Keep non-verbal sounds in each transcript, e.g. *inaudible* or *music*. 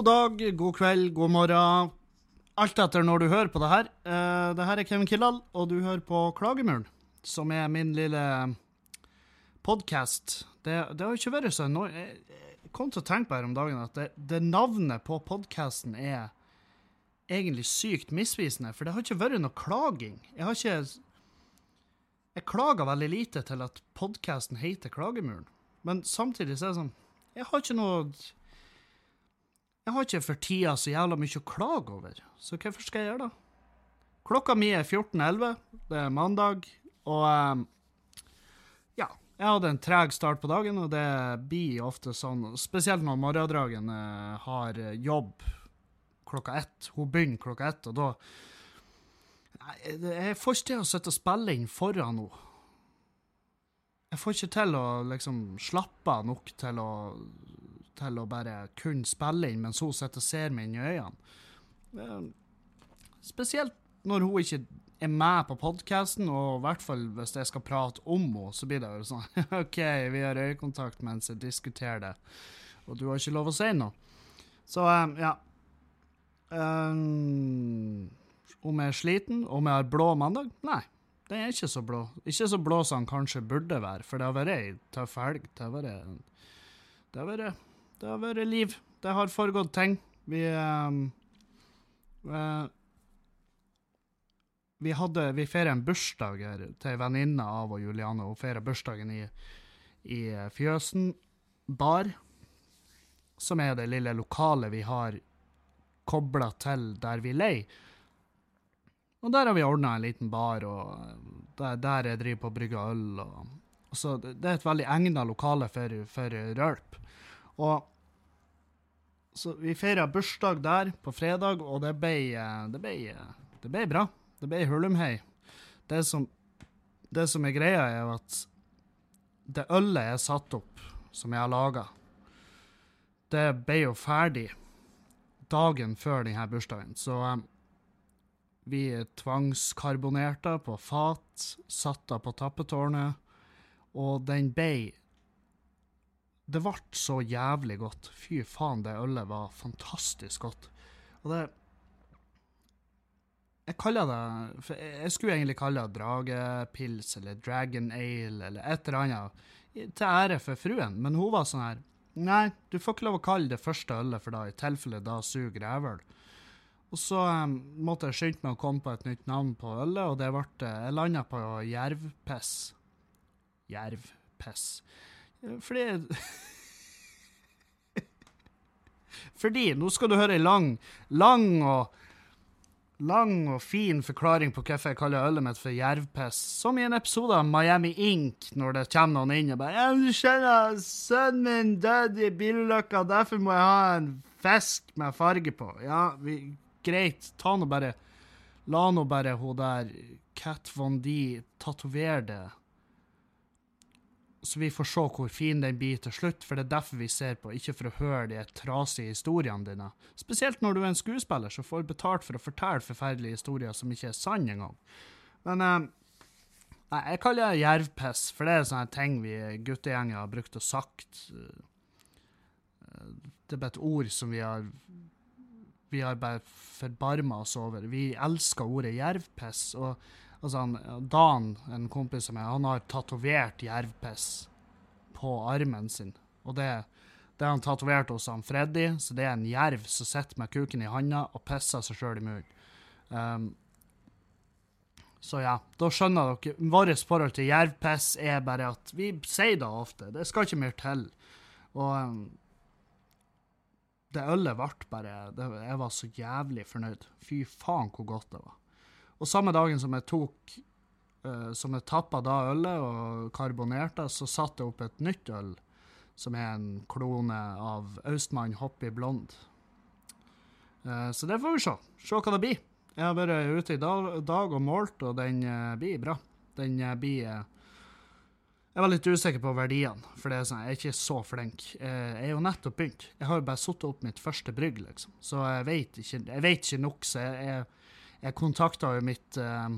God dag, god kveld, god morgen. Alt etter når du hører på det her. Uh, det her er Kevin Kildahl, og du hører på Klagemuren, som er min lille podkast. Det, det, har ikke vært sånn Jeg kom til å tenke på her om dagen at det, det navnet på podkasten er egentlig sykt misvisende, for det har ikke vært noe klaging. Jeg har ikke Jeg klager veldig lite til at podkasten heter Klagemuren, men samtidig så er det sånn Jeg har ikke noe jeg har ikke for tida så jævla mye å klage over, så hvorfor skal jeg gjøre det? Klokka mi er 14.11, det er mandag, og um, ja, jeg hadde en treg start på dagen, og det blir ofte sånn, spesielt når morgendragen uh, har jobb klokka ett. Hun begynner klokka ett, og da Jeg får ikke til å sitte og spille inn foran henne. Jeg får ikke til å liksom slappe av nok til å til å bare kun spille inn mens hun sitter og ser meg inn i øynene. Spesielt når hun ikke er med på podkasten, og i hvert fall hvis jeg skal prate om henne, så blir det jo sånn *laughs* OK, vi har øyekontakt mens jeg diskuterer det, og du har ikke lov å si noe. Så um, ja. Um, om jeg er sliten, om jeg har blå mandag? Nei, den er ikke så blå. Ikke så blå som den kanskje burde være, for det har vært ei tøff helg. Det har vært, det har vært det liv. Det har foregått ting. Vi um, uh, Vi hadde Vi feirer en bursdag her til ei venninne av og Juliane. Hun feirer bursdagen i, i Fjøsen bar, som er det lille lokalet vi har kobla til der vi leier. Og der har vi ordna en liten bar, og der, der jeg driver på å brygge øl. Og, og så det er et veldig egna lokale for, for rølp. Og så vi feira bursdag der på fredag, og det ble, det ble, det ble bra. Det ble hulumhei. Det som, det som er greia, er at det ølet jeg satte opp, som jeg har laga, det ble jo ferdig dagen før denne bursdagen. Så um, vi tvangskarbonerte på fat, satte på tappetårnet, og den ble det ble så jævlig godt. Fy faen, det ølet var fantastisk godt. Og det Jeg kaller det for Jeg skulle egentlig kalle det dragepils eller dragon ale eller et eller annet til ære for fruen, men hun var sånn her Nei, du får ikke lov å kalle det første ølet for da, i tilfelle da suger rævøl. Og så um, måtte jeg skynde meg å komme på et nytt navn på ølet, og det ble Jeg landa på jervpiss. Jervpiss. Fordi Fordi Nå skal du høre ei lang, lang og lang og fin forklaring på hvorfor jeg kaller ølet mitt for jervpiss. Som i en episode av Miami Ink, når det kommer noen inn og bare ja, 'Du skjønner, sønnen min døde i bilulykka, derfor må jeg ha en fisk med farge på.' Ja, vi, greit, ta nå bare La nå bare hun der Cat Von D tatovere det så vi får se hvor fin den blir til slutt, for det er derfor vi ser på, ikke for å høre de trasige historiene dine. Spesielt når du er en skuespiller som får betalt for å fortelle forferdelige historier som ikke er sanne engang. Men eh, jeg kaller det jervpiss, for det er sånne ting vi guttegjenger har brukt og sagt. Det er bare et ord som vi har vi har bare forbarma oss over. Vi elsker ordet jervpiss. og Altså, han, Dan, en kompis av meg, han har tatovert jervpiss på armen sin. Og det, det har han tatovert hos han Freddy, så det er en jerv som sitter med kuken i handa og pisser seg sjøl i munnen. Um, så ja, da skjønner dere. Vårt forhold til jervpiss er bare at vi sier det ofte. Det skal ikke mer til. Og um, det ølet ble bare Jeg var så jævlig fornøyd. Fy faen hvor godt det var. Og samme dagen som jeg tok uh, Som jeg tappa da ølet og karbonerte, så satte jeg opp et nytt øl, som er en klone av Austmann Hoppy Blond. Uh, så det får vi se. Se hva det blir. Jeg har vært ute i dag, og målt, og den uh, blir bra. Den blir Jeg var litt usikker på verdiene, for sånn, jeg er ikke så flink. Jeg er jo nettopp begynt. Jeg har jo bare satt opp mitt første brygg, liksom. Så jeg vet ikke, jeg vet ikke nok, så jeg, jeg jeg kontakta jo mitt uh,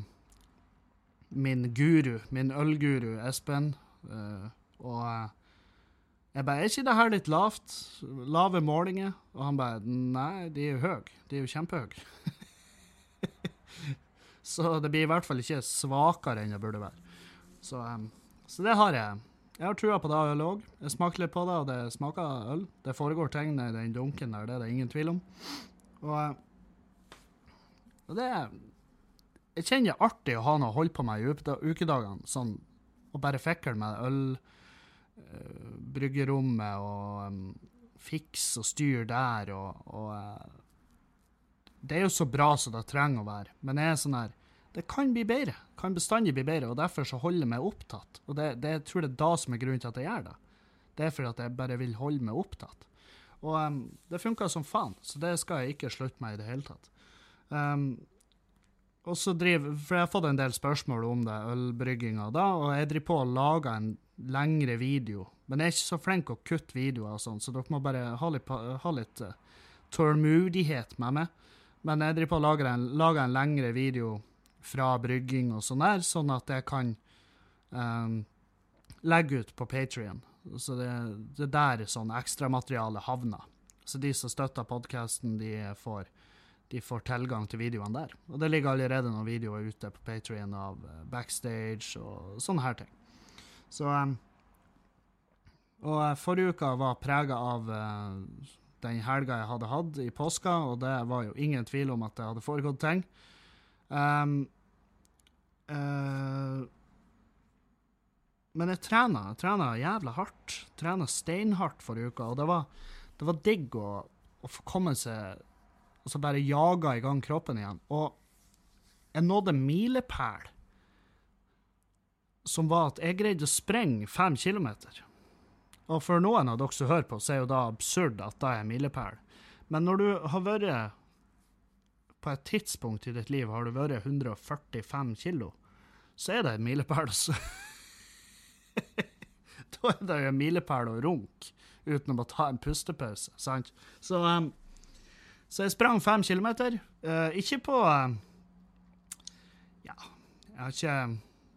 Min guru, min ølguru Espen, uh, og uh, Jeg bare, er ikke det her litt lavt? Lave målinger? Og han bare, nei, de er jo høye. De er jo kjempehøye. *laughs* så det blir i hvert fall ikke svakere enn det burde være. Så, um, så det har jeg. Jeg har trua på det ølet òg. Jeg smakte litt på det, og det smaker øl. Det foregår ting i den dunken der, det er det ingen tvil om. Og, eh, og det Jeg kjenner det er artig å ha noe å holde på med i ukedagene. Sånn å bare fikle med øl, uh, bryggerommet og um, fikse og styre der og, og uh, Det er jo så bra som det trenger å være, men jeg er sånn her det kan bli bedre. Kan bestandig bli bedre, og derfor så holder jeg meg opptatt. Og det, det jeg tror jeg er da som er grunnen til at jeg gjør det. Det er fordi at jeg bare vil holde meg opptatt. Og um, det funka som faen, så det skal jeg ikke slutte med i det hele tatt. Um, og så driver, For jeg har fått en del spørsmål om det, ølbrygginga da, og jeg driver på å lage en lengre video. Men jeg er ikke så flink å kutte videoer og sånn, så dere må bare ha litt, ha litt uh, tålmodighet med meg. Men jeg driver på å lage en, lage en lengre video fra brygging og sånn der, sånn at jeg kan um, legge ut på Patrion. Så det, det der sånn ekstramateriale havner. Så de som støtter podkasten, de, de, får tilgang til videoene der. Og det ligger allerede noen videoer ute på Patrion av eh, backstage og sånne her ting. Så um, Og eh, forrige uka var prega av den helga jeg hadde hatt i påska, og det var jo ingen tvil om at det hadde foregått ting. Um, uh, men jeg trena. Jeg trena jævla hardt. Trena steinhardt forrige uke, og det var, det var digg å, å, få komme seg Og så bare jaga i gang kroppen igjen. Og jeg nådde milepæl som var at jeg greide å sprenge fem kilometer. Og for noen av dere som hører på, så er jo da absurd at det er milepæl. Men når du har vært på et tidspunkt i ditt liv har du vært 145 kilo, så er det en milepæl. Altså. *laughs* da er det en milepæl å runke uten å ta en pustepause, sant? Så, um, så jeg sprang fem kilometer. Uh, ikke på uh, Ja, jeg har ikke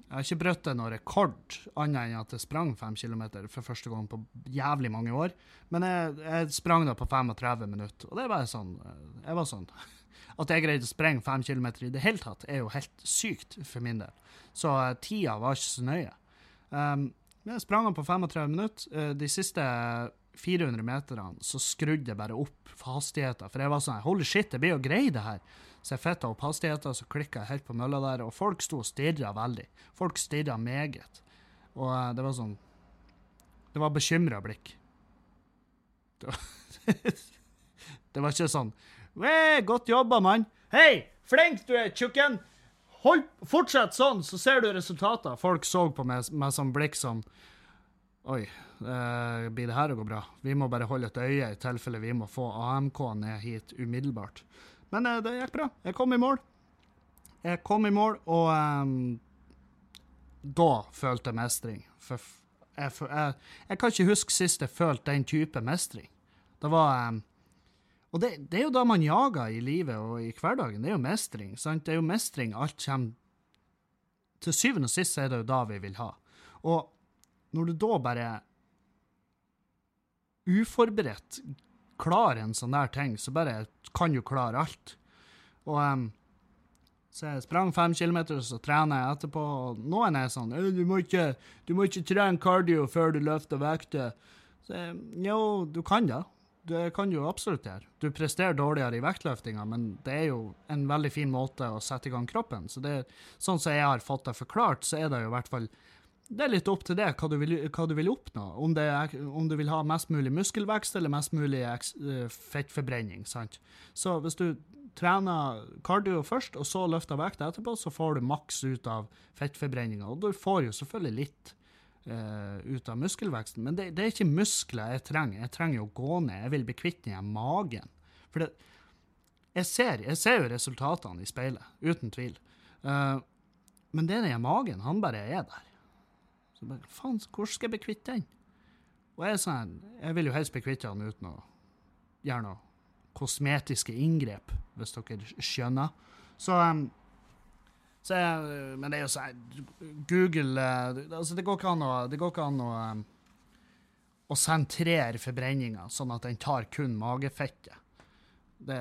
jeg har ikke brutt noen rekord, annet enn at jeg sprang fem kilometer for første gang på jævlig mange år. Men jeg, jeg sprang da på 35 minutter, og det var sånn eh, Jeg var sånn *laughs* at jeg greide å sprenge fem kilometer i det hele tatt, er jo helt sykt for min del. Så tida var ikke så nøye. Um, jeg sprang på 35 minutter. De siste 400 meterne så skrudde jeg bare opp hastigheten, for jeg var sånn Holy shit, det blir jo greit, det her. Så jeg fitta opp hastigheten, så klikka jeg helt på mølla der, og folk sto og stirra veldig. Folk stirra meget. Og uh, det var sånn Det var bekymra blikk. *laughs* Det var, det var ikke sånn Wey, godt jobba, mann. Hei, flink du er, tjukken. Hold, fortsett sånn, så ser du resultater. Folk så på meg med sånn blikk som Oi, eh, blir det her å gå bra? Vi må bare holde et øye i tilfelle vi må få AMK ned hit umiddelbart. Men eh, det gikk bra. Jeg kom i mål. Jeg kom i mål, og eh, da følte jeg mestring. For jeg, jeg, jeg, kan ikke huske sist jeg følte den type mestring. Det var eh, og det, det, er jo da man jager i livet og i hverdagen. Det er jo mestring. sant? Det er jo mestring alt kommer Til syvende og sist er det jo da vi vil ha. Og når du da bare uforberedt klarer en sånn der ting, så bare kan du klare alt. Og um, så jeg sprang fem kilometer, så trener jeg etterpå. og Noen er sånn du må, ikke, du må ikke trene cardio før du løfter vekter. Så jeg, jo, du kan det det kan du absolutt gjøre. Du presterer dårligere i vektløftinga, men det er jo en veldig fin måte å sette i gang kroppen. Så det, sånn som jeg har fått det forklart, så er det jo i hvert fall det er litt opp til det hva hva du vil oppnå. Om, er, om, du vil ha mest mulig muskelvekst eller mest mulig uh, fettforbrenning. sant? Så hvis du trener cardio først, og så løfter vekt etterpå, så får du maks ut av fettforbrenninga. Og du får jo selvfølgelig litt uh, ut av muskelveksten. Men det, det, er ikke muskler jeg trenger. Jeg trenger å gå ned. Jeg vil bli kvitt den magen. For det, jeg, ser, jeg ser jo resultatene i speilet, uten tvil. Uh, men det er den magen. Han bare er der. Så faen, hvordan skal jeg bli kvitt den? Og jeg, sånn, jeg vil jo helst bli kvitt den uten å gjøre noe kosmetiske inngrep, hvis dere skjønner. Så um, jeg, men det er jo sånn Google eh, altså Det går ikke an å, det går ikke an å, å sentrere forbrenninga, sånn at den tar kun magefettet. Det,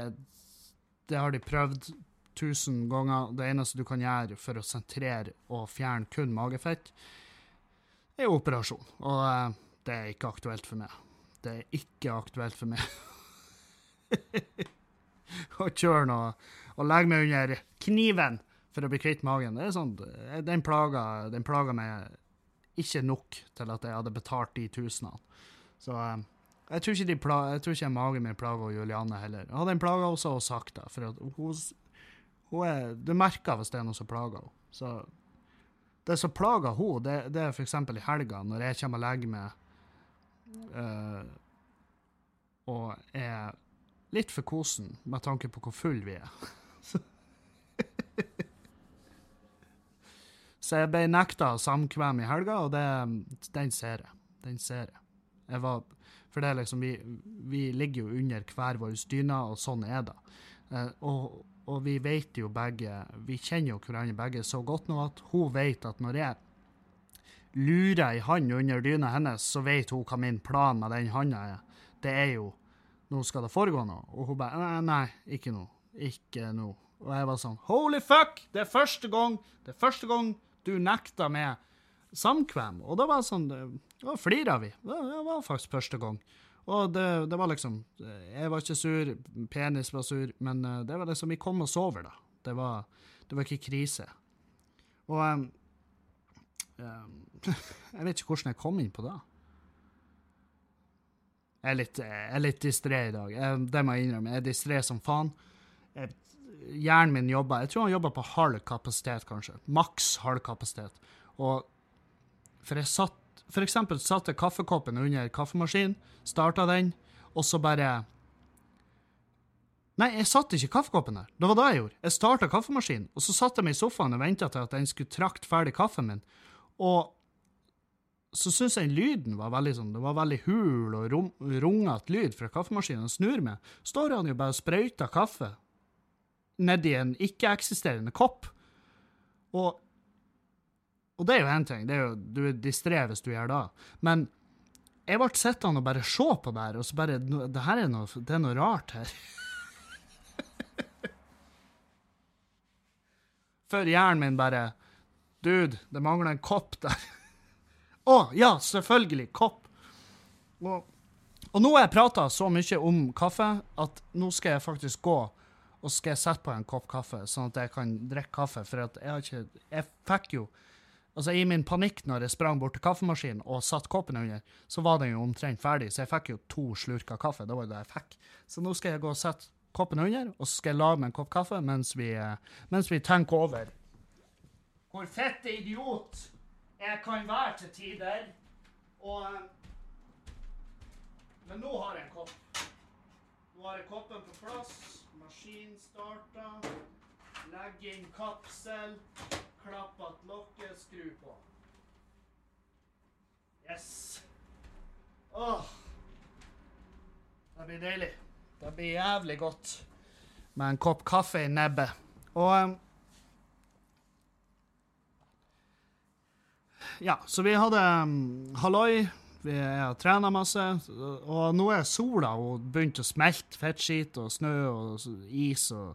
det har de prøvd tusen ganger. Det eneste du kan gjøre for å sentrere og fjerne kun magefett, er operasjon. Og eh, det er ikke aktuelt for meg. Det er ikke aktuelt for meg *laughs* å kjøre noe og legge meg under kniven for å bli kvitt magen. Det er sånn, den plager, den plaga meg ikke nok til at jeg hadde betalt de tusenene. Så eh, jeg tror ikke, de pla- jeg tror ikke magen min plager Juliane heller. Jeg hadde en plaga også og sagt for hun, du merker hvis det er noe som plager henne. Så det som plager henne, det, det er f.eks. i helga, når jeg kommer og legger meg uh, og er litt for kosen med tanke på hvor full vi er. *laughs* Så jeg ble nekta samkvem i helga, og det, den ser jeg. Den ser jeg. jeg var, for det er liksom, vi, vi ligger jo under hver vår dyne, og sånn er det. Uh, og, og vi vet jo begge, vi kjenner jo hverandre begge så godt nå at hun vet at når jeg lurer ei hand under dyna hennes, så vet hun hva min plan med den handa er. Det er jo nå skal det foregå noe. Og hun bare nei, nei, ikke nå. Ikke nå. Og jeg var sånn holy fuck! Det er første gang det er første gang du nekta meg samkvem. Og da var sånn Da flira vi. Det var faktisk første gang. Og det, det var liksom Jeg var ikke sur, penis var sur, men eh, det var liksom Vi kom oss over, da. Det var, det var ikke krise. Og um, *laughs* um, Jeg vet ikke hvordan jeg kom inn på det. Jeg er litt, jeg litt distré i dag. Jeg, det må jeg innrømme. Jeg er distré som faen. Jeg, hjernen min jobber Jeg tror han jobber på halv kapasitet, kanskje. Maks halv kapasitet. Og For jeg satt For eksempel satte jeg kaffekoppen under kaffemaskinen, starta den, og så bare Nei, jeg satte ikke kaffekoppen der. Det var det jeg gjorde. Jeg starta kaffemaskinen, og så satte jeg meg i sofaen og venta til at den skulle trakte ferdig kaffen min. Og så syns jeg lyden var veldig sånn, det var veldig hul og rom, rungete lyd fra kaffemaskinen. Og snur meg, står han jo bare og sprøyter kaffe nedi en ikke-eksisterende kopp. Og, og det er jo én ting, det er jo, du er distré hvis du gjør det. Men jeg ble sittende og bare se på det her, og så bare Det her er noe, det er noe rart her. *laughs* Før hjernen min bare Dude, det mangler en kopp der. *laughs* Å, ja, selvfølgelig, kopp. Og, og nå har jeg prata så mye om kaffe at nå skal jeg faktisk gå og skal jeg sette på en kopp kaffe, sånn at jeg kan drikke kaffe. For jeg har ikke Jeg fikk jo Altså, i min panikk når jeg sprang bort til kaffemaskinen og satte koppen under, så var den jo omtrent ferdig, så jeg fikk jo to slurker kaffe. Det var det jeg fikk. Så nå skal jeg gå og sette koppen under, og så skal jeg lage meg en kopp kaffe mens vi, eh, mens vi tenker over hvor fette idiot jeg kan være til tider. Og eh, Men nå har jeg en kopp. Nå har jeg koppen på plass. Maskin starta. Legger inn kapsel. Klapp att lokket. Skru på. Yes. Åh. Det blir deilig. Det blir jævlig godt med en kopp kaffe i nebbet. Og Ja, så vi hadde um, halloi. Vi har trena masse. Og nå er sola og begynt å smelte fettskitt og snø og is og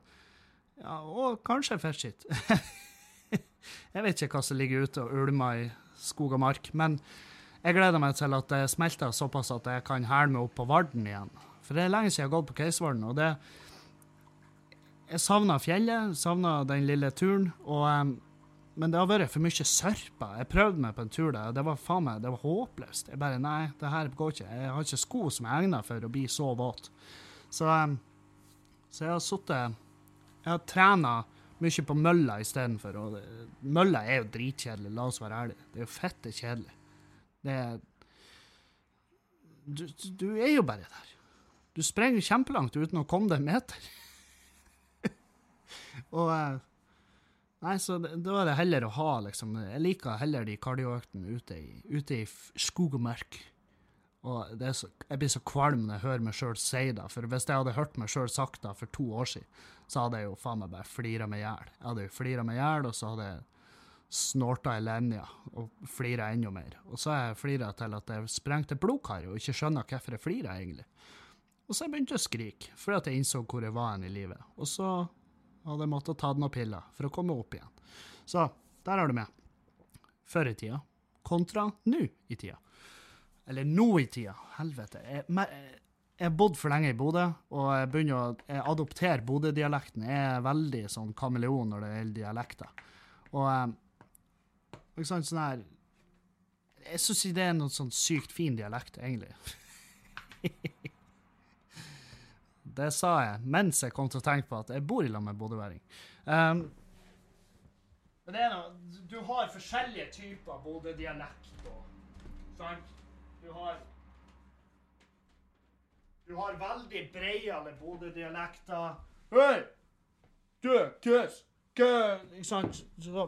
Ja, og kanskje fettskitt. *laughs* jeg vet ikke hva som ligger ute og ulmer i skog og mark, men jeg gleder meg til at det smelter såpass at jeg kan hæle meg opp på Varden igjen. For det er lenge siden jeg har gått på Keisvarden, og det Jeg savna fjellet, savna den lille turen, og em, men det har vært for mye sørpa. Jeg prøvde meg på en tur der, og det var faen meg, det var håpløst. Jeg bare, nei, det her går ikke. Jeg har ikke sko som er egnet for å bli så våt. Så, um, så jeg har suttet, jeg har trenet mye på mølla i stedet for, mølla er jo dritkjedelig, la oss være ærlige. Det er jo fette kjedelig. Det er, du, du er jo bare der. Du sprenger kjempelangt uten å komme deg en meter. *laughs* og, eh, Nei, så da er det heller å ha, liksom Jeg liker heller de kardioøktene ute ute i skog og mark. Og så, jeg blir så kvalm når jeg hører meg sjøl si det. For hvis jeg hadde hørt meg sjøl sagt det for to år siden, så hadde jeg jo faen meg bare flira meg i hjel. Jeg hadde jo flira meg i hjel, og så hadde jeg snorta i Lenja og flira enda mer. Og så har jeg til at jeg sprengte blodkar og ikke skjønner hvorfor jeg flirer, egentlig. Og så jeg begynte jeg å skrike, fordi at jeg innså hvor jeg var hen i livet. Og så hadde jeg måttet ta noen piller for å komme opp igjen. Så der har du med. Før i tida kontra nå i tida. Eller nå i tida. Helvete. Jeg, har bodd for lenge i Bodø, og jeg begynner å jeg adoptere Bodø-dialekten. Jeg er veldig sånn kameleon når det gjelder dialekter. Og liksom sånn her Jeg syns det er noe sånn sykt fin dialekt, egentlig. *laughs* det sa jeg mens jeg kom til å tenke på at jeg bor i lag med bodøværing. Um, men det er noe, du har forskjellige typer Bodø-dialekt. Sant? Du har Du har veldig breiale Bodø-dialekter. Hei! Du, køs! Kø! Ikke sant? Så,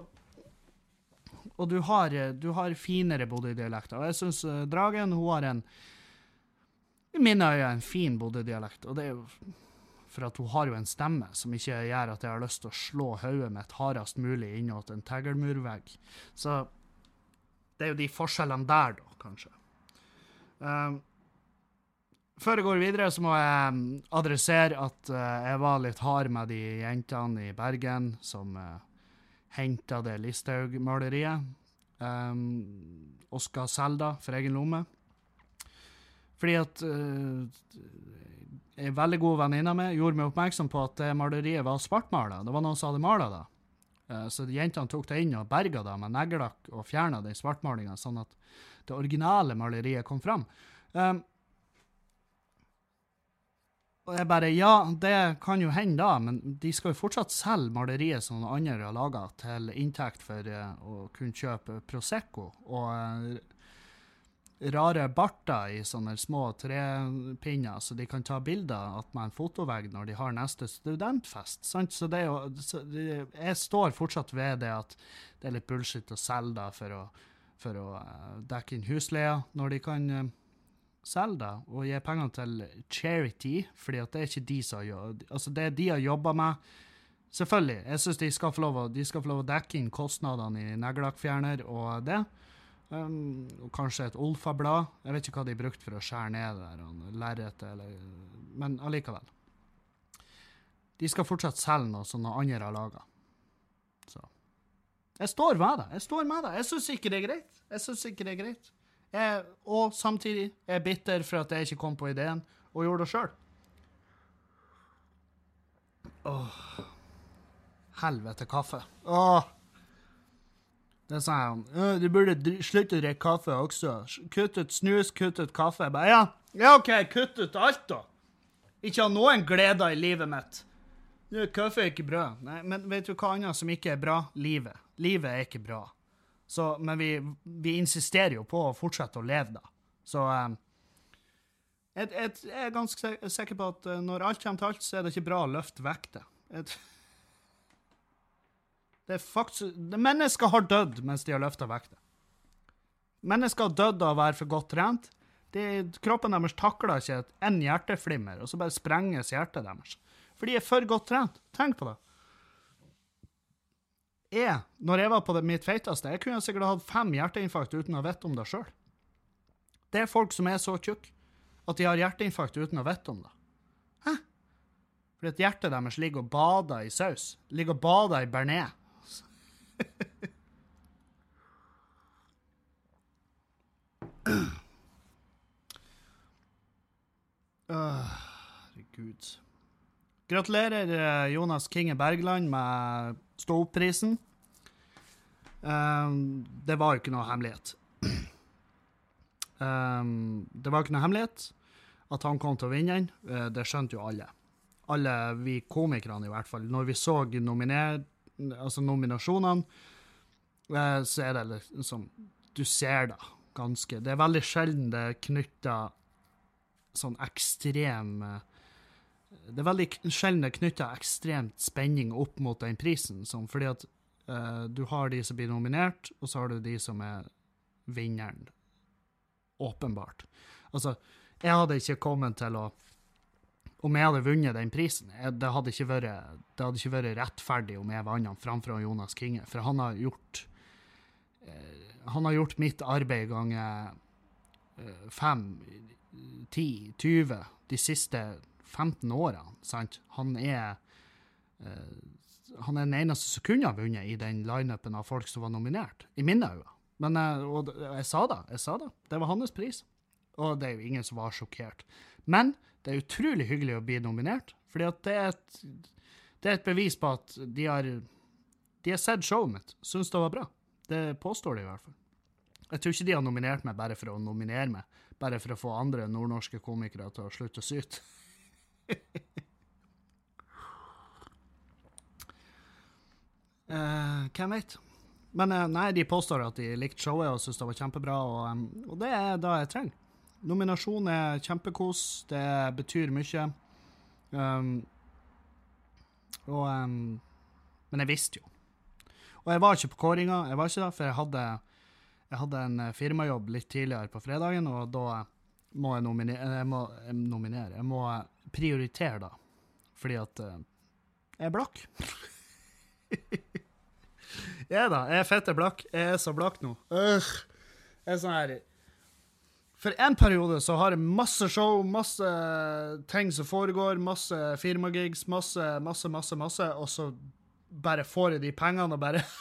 og du har, du har finere Bodø-dialekter. Og jeg syns uh, Dragen hun har en i mine øyne en fin Bodø-dialekt. Og det er jo for at hun har jo en stemme som ikke gjør at jeg har lyst til å slå hodet mitt hardest mulig innåt en teglmurvegg. Så det er jo de forskjellene der, da, kanskje. Um, før jeg går videre, så må jeg um, adressere at uh, jeg var litt hard med de jentene i Bergen som uh, henta det Listhaug-maleriet. Um, Oskar Selda for egen lomme. Fordi at uh, ei veldig god venninne mi gjorde meg oppmerksom på at det maleriet var svartmala. Det var noen som hadde mala det. Uh, så jentene tok det inn og berga det med neglelakk og fjerna den svartmalinga, sånn at det originale maleriet kom fram. Um, og jeg bare Ja, det kan jo hende, da, men de skal jo fortsatt selge maleriet som noen andre har laga, til inntekt for uh, å kunne kjøpe Prosecco. Og uh, rare barter i sånne små trepinner, så de kan ta bilder med en fotovegg når de har neste studentfest. Sant? Så det er jo, så det, jeg står fortsatt ved det at det er litt bullshit å selge da for å, for å uh, dekke inn husleia, når de kan uh, selge det og gi pengene til charity, fordi at det er ikke de som gjør Altså, det de har jobba med Selvfølgelig, jeg syns de, skal få lov å, de skal få lov å dekke inn kostnadene i neglelakkfjerner og det. Um, og kanskje et Olfa-blad. Jeg vet ikke hva de brukte for å skjære ned der, lerretet, eller Men allikevel. De skal fortsatt selge noe som noen andre har laga. Så Jeg står med det. Jeg står med det. Jeg syns ikke det er greit. Jeg syns ikke det er greit. Jeg, og samtidig er jeg bitter for at jeg ikke kom på ideen og gjorde det sjøl. Helvete kaffe. Åh. Det sa han. Du burde slutte å drikke kaffe også. Kutt ut snus, kutt ut kaffe. Jeg bare, ja. ja, OK, kutt ut alt, da. Ikke ha noen gleder i livet mitt. Kaffe er ikke bra. Nei, men vet du hva annet som ikke er bra? Livet. Livet er ikke bra. Så, men vi, vi insisterer jo på å fortsette å leve, da. Så um, jeg, jeg, jeg, er ganske sikker på at uh, når alt kommer til alt, så er det ikke bra å løfte vekter. *laughs* Det er faktisk, mennesker har dødd mens de har løfta vekter. Mennesker har dødd av å være for godt trent. De, kroppen deres takler ikke en hjerteflimmer, og så bare sprenges hjertet deres. For de er for godt trent. Tenk på det. Jeg, når jeg var på det, mitt feiteste, jeg kunne sikkert hatt fem hjerteinfarkt uten å vite om det sjøl. Det er folk som er så tjukke at de har hjerteinfarkt uten å vite om det. Hæ? Fordi at hjertet deres ligger og bader i saus. Ligger og bader i bearnés. *laughs* Herregud. Gratulerer, eh, Jonas Kinge Bergland, med Stå opp-prisen. Um, det var jo ikke noe hemmelighet. Um, det var ikke noe hemmelighet at han kom til å vinne den. Uh, det skjønte jo alle. Alle vi komikerne, i hvert fall. Når vi så altså nominasjonene, uh, så er det liksom Du ser det ganske Det er veldig sjelden det er knytta sånn ekstrem eh, Det er veldig sjelden det er knytta ekstremt spenning opp mot den prisen, sånn, fordi at uh, du har de som blir nominert, og så har du de som er vinneren. Åpenbart. Altså, jeg hadde ikke kommet til å om jeg hadde vunnet den prisen. Det hadde vært, det hadde ikke vært rettferdig om jeg vant han framfor Jonas Kinge, for han har gjort uh, Han har gjort mitt arbeid ganger uh, fem, ti, tyve de siste 15 årene, sant? Han er eh, han er den eneste som kunne ha vunnet i den lineupen av folk som var nominert, i mine øyne. Men eh, og jeg sa det, jeg sa det. Det var hans pris. Og det er jo ingen som var sjokkert. Men det er utrolig hyggelig å bli nominert, fordi at det er et, det er et bevis på at de har, de har sett showet mitt, syns det var bra. Det påstår de i hvert fall. Jeg tror ikke de har nominert meg bare for å nominere meg, bare for å få andre nordnorske komikere til å slutte å syte. *laughs* Eh, hvem vet? Men uh, nei, de påstår at de likte showet og syntes det var kjempebra, og, um, og det er det jeg trenger. Nominasjon er kjempekos, det betyr mye. Um, og um, Men jeg visste jo. Og jeg var ikke på kåringa, jeg var ikke da, for jeg hadde, jeg hadde en firmajobb litt tidligere på fredagen, og da må jeg nominere Jeg må, jeg nominere, jeg må prioritere da, fordi at uh, jeg er blakk. *laughs* Jeg da, jeg er fette blakk. Jeg er så blakk nå. Øh. Jeg er sånn her For en periode så har jeg masse show, masse ting som foregår, masse firmagigs, masse, masse, masse, masse, og så bare får jeg de pengene og bare *laughs*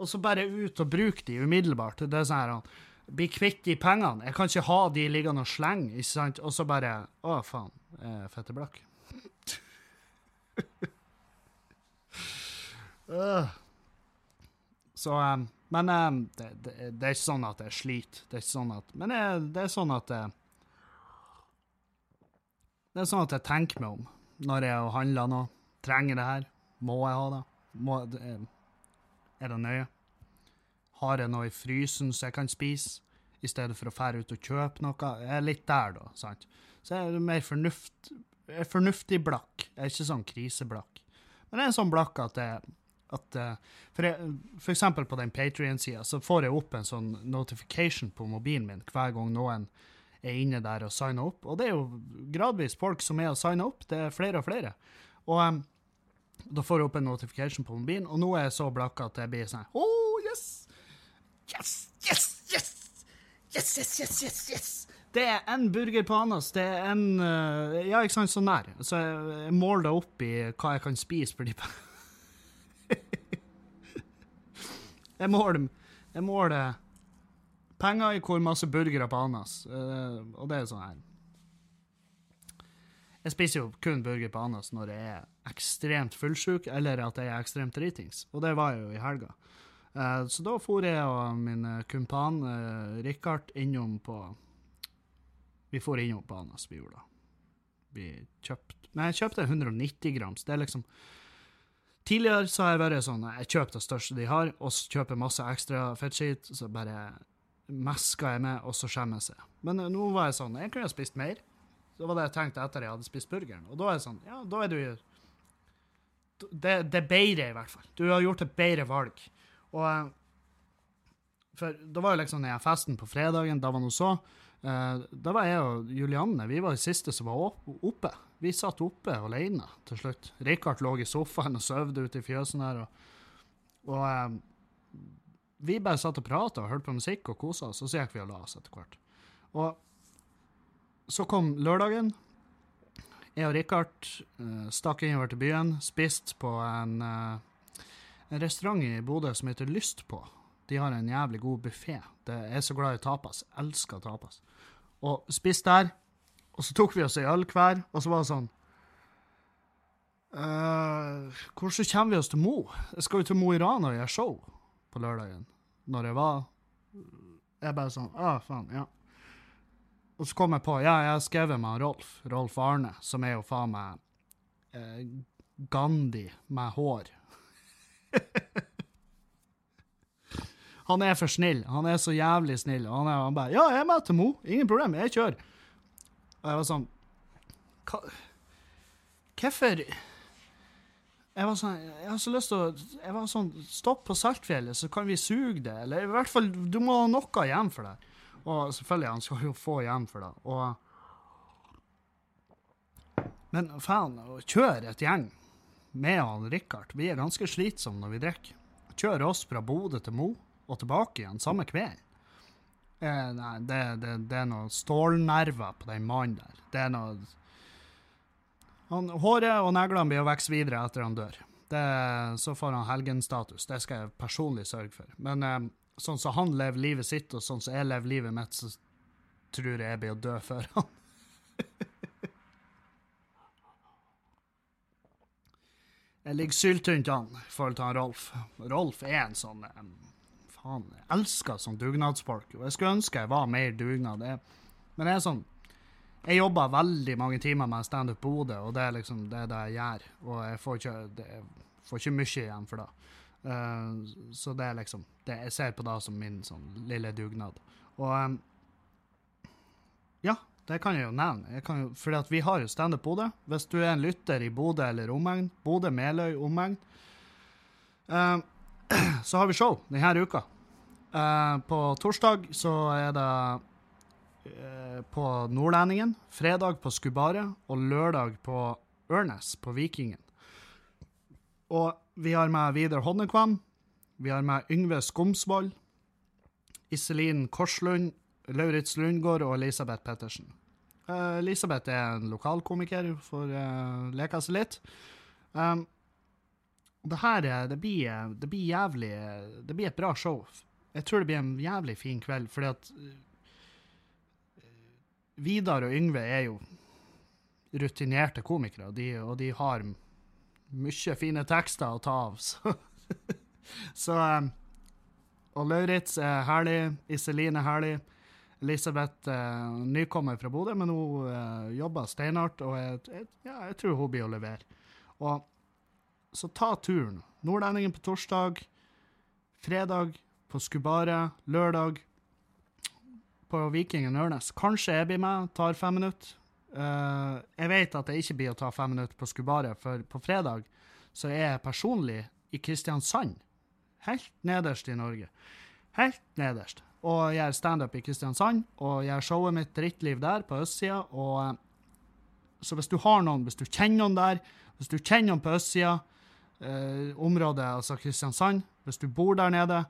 Og så bare ut og bruke de umiddelbart. Det er sånn her Bli kvitt de pengene. Jeg kan ikke ha de liggende og slenge, ikke sant? Og så bare Å, faen. Eh, fette blakk. *laughs* Øh. Så um, Men um, det, det, det er ikke sånn at jeg sliter. Det er ikke sånn at Men jeg, det er sånn at jeg, Det er sånn at jeg tenker meg om når jeg handler noe. Trenger det her? Må jeg ha det? Må, er det nøye? Har jeg noe i frysen så jeg kan spise, i stedet for å fære ut og kjøpe noe? Jeg er litt der, da. sant? Så jeg er mer fornuft, jeg er fornuftig blakk. Jeg er ikke sånn kriseblakk. Men jeg er sånn blakk at jeg at, eh, for, jeg, for eksempel på den Patrion-sida så får jeg opp en sånn notification på mobilen min hver gang noen er inne der og signer opp. Og det er jo gradvis folk som er og signer opp. Det er flere og flere. Og um, da får jeg opp en notification på mobilen, og nå er jeg så blakk at jeg blir sånn Oh, yes! Yes, yes, yes! Yes, yes, yes, yes! Det er en burger på Anas. Det er en eh, Ja, ikke sant, så nær. Så jeg, måler det opp i hva jeg kan spise for de. *laughs* Jeg måler, jeg penger i hvor masse burgere på Anas, eh, og det er sånn her. Jeg spiser jo kun burger på Anas når jeg er ekstremt fullsjuk, eller at jeg er ekstremt dritings, og det var jeg jo i helga. Eh, så da for jeg og min eh, kumpan uh, Rikard innom på Vi for innom på Anas, vi gjorde det. Vi kjøpte Men jeg kjøpte 190 grams. Det er liksom Tidligere så har jeg vært sånn Jeg kjøper det største de har, og så kjøper masse ekstra fettskitt, så bare mesker jeg med, og så skjemmes jeg. Men eh, nå var jeg sånn Jeg kunne ha spist mer. Det var det jeg tenkte etter jeg hadde spist burgeren. Og da er det sånn Ja, da er du det, det er bedre, i hvert fall. Du har gjort et bedre valg. Og eh, For da var jo liksom den festen på fredagen, da var noe så. Uh, da var jeg og Julianne vi var de siste som var oppe. Vi satt oppe alene til slutt. Rikard lå i sofaen og sovde ute i fjøsen der. Og, og uh, vi bare satt og prata og hørte på musikk og kosa oss, og så gikk vi og la oss etter hvert. Og så kom lørdagen. Jeg og Rikard uh, stakk innover til byen, spiste på en, eh, en restaurant i Bodø som heter Lyst på. De har en jævlig god buffé. Jeg er så glad i tapas. Elsker tapas. Og spiste der. Og så tok vi oss ei øl hver, og så var det sånn uh, Hvordan kommer vi oss til Mo? Jeg skal jo til Mo i Rana og gjøre show på lørdagen. Når jeg var Jeg bare sånn Å, faen, ja. Og så kom jeg på Ja, jeg har skrevet med Rolf. Rolf Arne, som er jo faen meg eh, Gandhi med hår. *laughs* han er for snill. Han er så jævlig snill. Og han, er, han bare Ja, jeg er med til Mo. Ingen problem. Jeg kjører. Og jeg var sånn Hva Hvorfor Jeg var sånn Jeg har så lyst til å Jeg var sånn Stopp på Saltfjellet, så kan vi suge det. Eller i hvert fall Du må ha noe igjen for det. Og selvfølgelig, han skal jo få igjen for det. Og Men faen, å kjøre et gjeng med han Richard Vi er ganske slitsomme når vi drikker. Kjører oss fra Bodø til Mo og tilbake igjen samme kveld. Eh, nei, det, det, det er noe stålnerver på den mannen der. Det er noe han, Håret og neglene blir å vokse videre etter han dør. Det, så får han helgenstatus. Det skal jeg personlig sørge for. Men eh, sånn som han lever livet sitt, og sånn som jeg lever livet mitt, så tror jeg jeg blir å dø før han. *laughs* jeg ligger syltynt an forhold til Rolf. Rolf er en sånn um, Faen, jeg elsker sånn dugnadsfolk. Og jeg skulle ønske jeg var mer dugnad. Jeg, men det er sånn Jeg jobber veldig mange timer med Standup Bodø, og det er liksom det, det jeg gjør. Og jeg får ikke, det, jeg får ikke mye igjen for det. Uh, så det er liksom det Jeg ser på det som min sånn lille dugnad. Og um, ja, det kan jeg jo nevne. Jeg at vi har jo Standup Bodø. Hvis du er en lytter i Bodø eller omegn, Bodø, Meløy, omegn, uh, *clears throat* så har vi show denne uka. Uh, på torsdag så er det uh, på Nordlendingen, fredag på Skubaret og lørdag på Ørnes, på Vikingen. Og vi har med Vidar Honnekvam. vi har med Yngve Skomsvold, Iselin Korslund, Lauritz Lundgaard og Elisabeth Pettersen. Uh, Elisabeth er en lokalkomiker, får uh, leke seg litt. Um, det her det blir, det blir jævlig Det blir et bra show. Jeg tror det blir en jævlig fin kveld, fordi at Vidar og Yngve er jo rutinerte komikere, de, og de har mye fine tekster å ta av. *laughs* Så, så Og Lauritz er herlig, Iselin er herlig. Elisabeth uh, nykommer fra Bodø, men hun uh, jobber steinhardt, og jeg, jeg, ja, jeg tror hun blir å levere. Og så ta turen. Nordlendingen på torsdag, fredag på Skubaret, lørdag på Vikingen Ørnes. Kanskje jeg blir med, tar fem minutter. Uh, jeg vet at jeg ikke blir å ta fem minutter på Skubaret, for på fredag så er jeg personlig i Kristiansand. Helt nederst i Norge. Helt nederst. Og gjør standup i Kristiansand, og gjør showet mitt Drittliv der, på østsida. Og uh, så hvis du har noen, hvis du kjenner noen der, hvis du kjenner noen på østsida, eh, området, altså Kristiansand, hvis du bor der nede,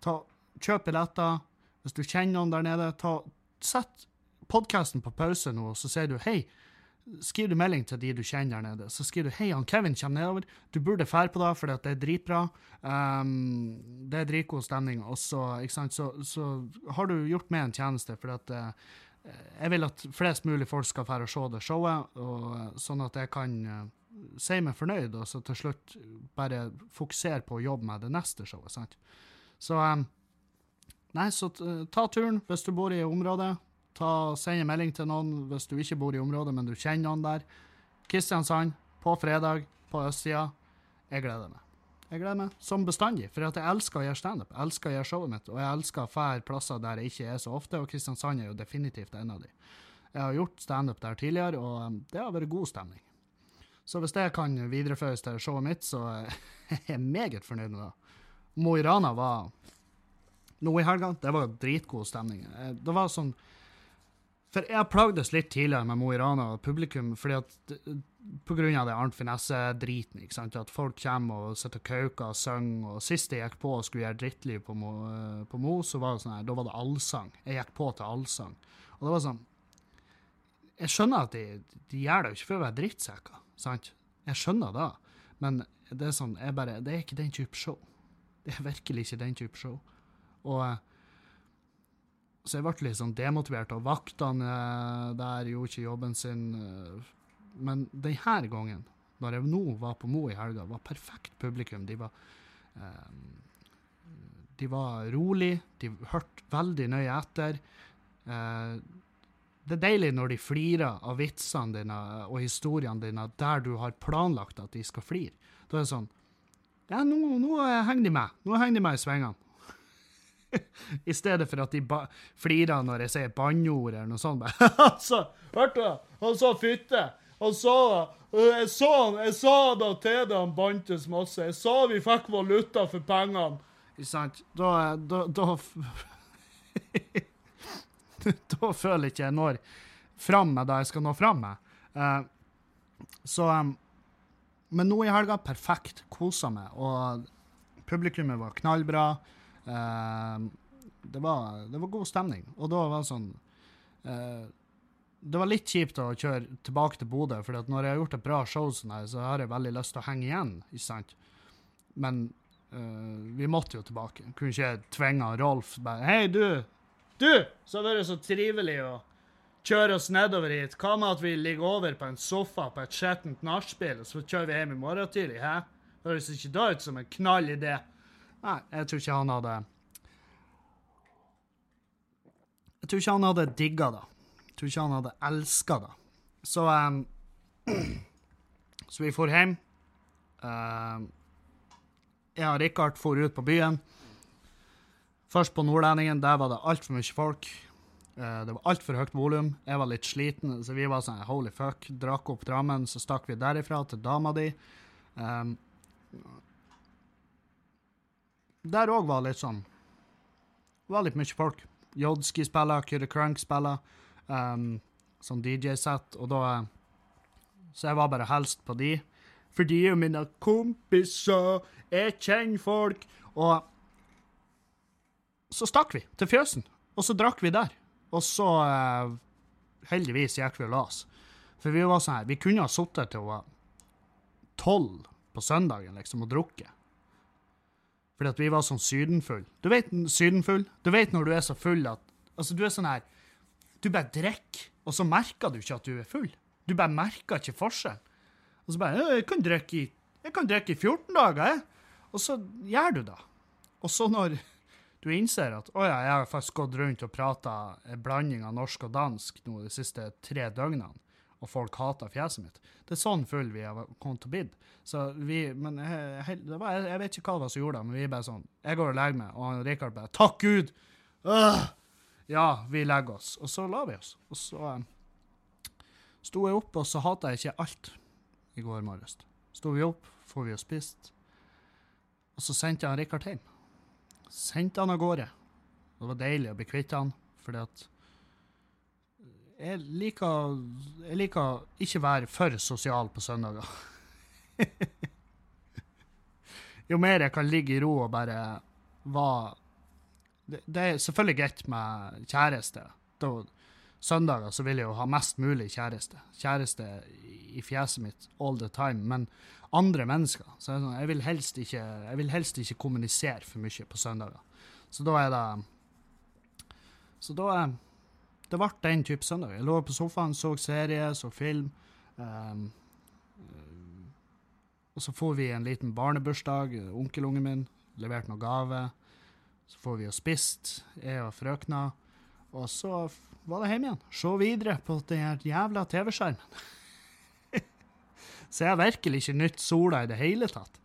ta, kjøp billetter. Hvis du kjenner noen der nede, ta, sett podkasten på pause nå, og så sier du hei. Skriver du melding til de du kjenner der nede, så skriver du hei, han Kevin kommer nedover. Du burde fære på det, for det er dritbra. Um, det er dritgod stemning. Og så, så, så, har du gjort meg en tjeneste, for at uh, jeg vil at flest mulig folk skal fære og se det showet, og, sånn at jeg kan uh, si meg fornøyd, og så til slutt bare fokusere på å jobbe med det neste showet. sant? Så um, Nei, så ta turen hvis du bor i området. Ta, send en melding til noen hvis du ikke bor i området, men du kjenner noen der. Kristiansand, på fredag, på østsida. Jeg gleder meg. Jeg gleder meg som bestandig, for jeg elsker å gjøre standup. Jeg elsker å gjøre showet mitt, og jeg elsker å fære plasser der jeg ikke er så ofte, og Kristiansand er jo definitivt en av de. Jeg har gjort standup der tidligere, og det har vært god stemning. Så hvis det kan videreføres til showet mitt, så *laughs* er jeg meget fornøyd med det. Mo i Rana var nå i helga, det var dritgod stemning. Det var sånn For jeg plagdes litt tidligere med Mo i Rana og publikum fordi at på grunn av det Arnt Finesse-driten. ikke sant? At folk kommer og sitter og kauker og synger. Og sist jeg gikk på og skulle gjøre drittliv på Mo, på Mo så var det sånn her, da var det allsang. Jeg gikk på til allsang. Og det var sånn Jeg skjønner at de, de gjør det jo ikke for å være drittsekker, sant? Jeg skjønner det, men det er sånn, jeg bare, det er ikke den type show. Det er virkelig ikke den type show. Og så jeg ble litt sånn demotivert, og vaktene der gjorde ikke jobben sin. Men denne gangen, når jeg nå var på Mo i helga, var perfekt publikum. De var, de var rolig, de hørte veldig nøye etter. Det er deilig når de flirer av vitsene dine og historiene dine der du har planlagt at de skal flire. Da er det sånn Ja, nå, nå henger de med. Nå henger de med i svingene. *laughs* I stedet for at de flirer når jeg sier banneord eller noe sånt. altså, *laughs* hørte du? Han sa fytte. Han sa Jeg sa, jeg sa da til det han bantes masse. Jeg sa vi fikk valuta for pengene. Ikke sant? Da Da, da, *laughs* da føler jeg ikke jeg når fram med det jeg skal nå fram med. Uh, så um, Men nå i helga, perfekt. Kosa meg. Og Publikummet var knallbra. Eh, det, var, det var god stemning. Og da var det sånn eh, Det var litt kjipt å kjøre tilbake til Bodø, for når jeg har gjort et bra show, sånn her, så har jeg veldig lyst til å henge igjen. ikke sant? Men eh, vi måtte jo tilbake. Kunne ikke tvinge Rolf bare Hei, du! Du! Så har vært så trivelig å kjøre oss nedover hit. Hva med at vi ligger over på en sofa på et skjettent nachspiel, og så kjører vi hjem i morgen tidlig? Hæ? Høres ikke da ut som en knall idé? Nei, jeg tror ikke han hadde Jeg tror ikke han hadde digga det. Jeg tror ikke han hadde elska det. Så um, *clears throat* Så vi for hjem. Uh, jeg og Rikard for ut på byen. Først på Nordlendingen. Der var det altfor mye folk. Uh, det var altfor høyt volum. Jeg var litt sliten, så vi var sånn holy fuck. Drakk opp Drammen, så stakk vi derifra til dama di. Um, der òg var litt sånn Det var litt mye folk. Jodski spiller, Kyrre Crank spiller, um, sånn DJ-sett, og da Så jeg var bare helst på de. For de er mine kompiser, jeg kjenner folk. Og så stakk vi til fjøsen, og så drakk vi der. Og så uh, Heldigvis gikk vi og la oss. For vi var sånn her, vi kunne ha sittet til hun var tolv på søndagen liksom, og drukket. Fordi at vi var sånn sydenfull. Du vet sydenfull? Du vet når du er så full at Altså, du er sånn her Du bare drikker, og så merker du ikke at du er full. Du bare merker ikke forskjell. Og så bare 'Jeg kan drikke i, i 14 dager, jeg.' Og så gjør du det. Og så når du innser at 'Å ja, jeg har faktisk gått rundt og prata blanding av norsk og dansk nå de siste tre døgnene', og folk hater fjeset mitt. Det er sånn full vi har kommet til å bli. Så vi, men jeg, det var, jeg, vet ikke hva det var som gjorde det, men vi er bare sånn Jeg går og legger meg, og Rikard bare 'Takk Gud!' Øh! Ja, vi legger oss. Og så la vi oss. Og så um, sto jeg opp, og så hata jeg ikke alt i går morges. Sto vi opp, får vi og spist. Og så sendte jeg Rikard hjem. Sendte han av gårde. Det var deilig å bli kvitt han, fordi at jeg liker, jeg liker ikke være for sosial på søndager. *laughs* jo mer jeg kan ligge i ro og bare være det, det, er selvfølgelig greit med kjæreste. Da, søndager så vil jeg jo ha mest mulig kjæreste. Kjæreste i fjeset mitt all the time. Men andre mennesker så jeg, sånn, jeg, vil helst ikke, jeg vil helst ikke kommunisere for mye på søndager. Så da er det Så da er det ble den type søndag. Jeg lå på sofaen, så serie, så film. Um, og så får vi en liten barnebursdag. Onkelungen min leverte noen gave. Så får vi jo spist, jeg og frøkna. Og så var det hjem igjen. Se videre på den jævla TV-skjermen. *laughs* så jeg har virkelig ikke nytt sola i det hele tatt.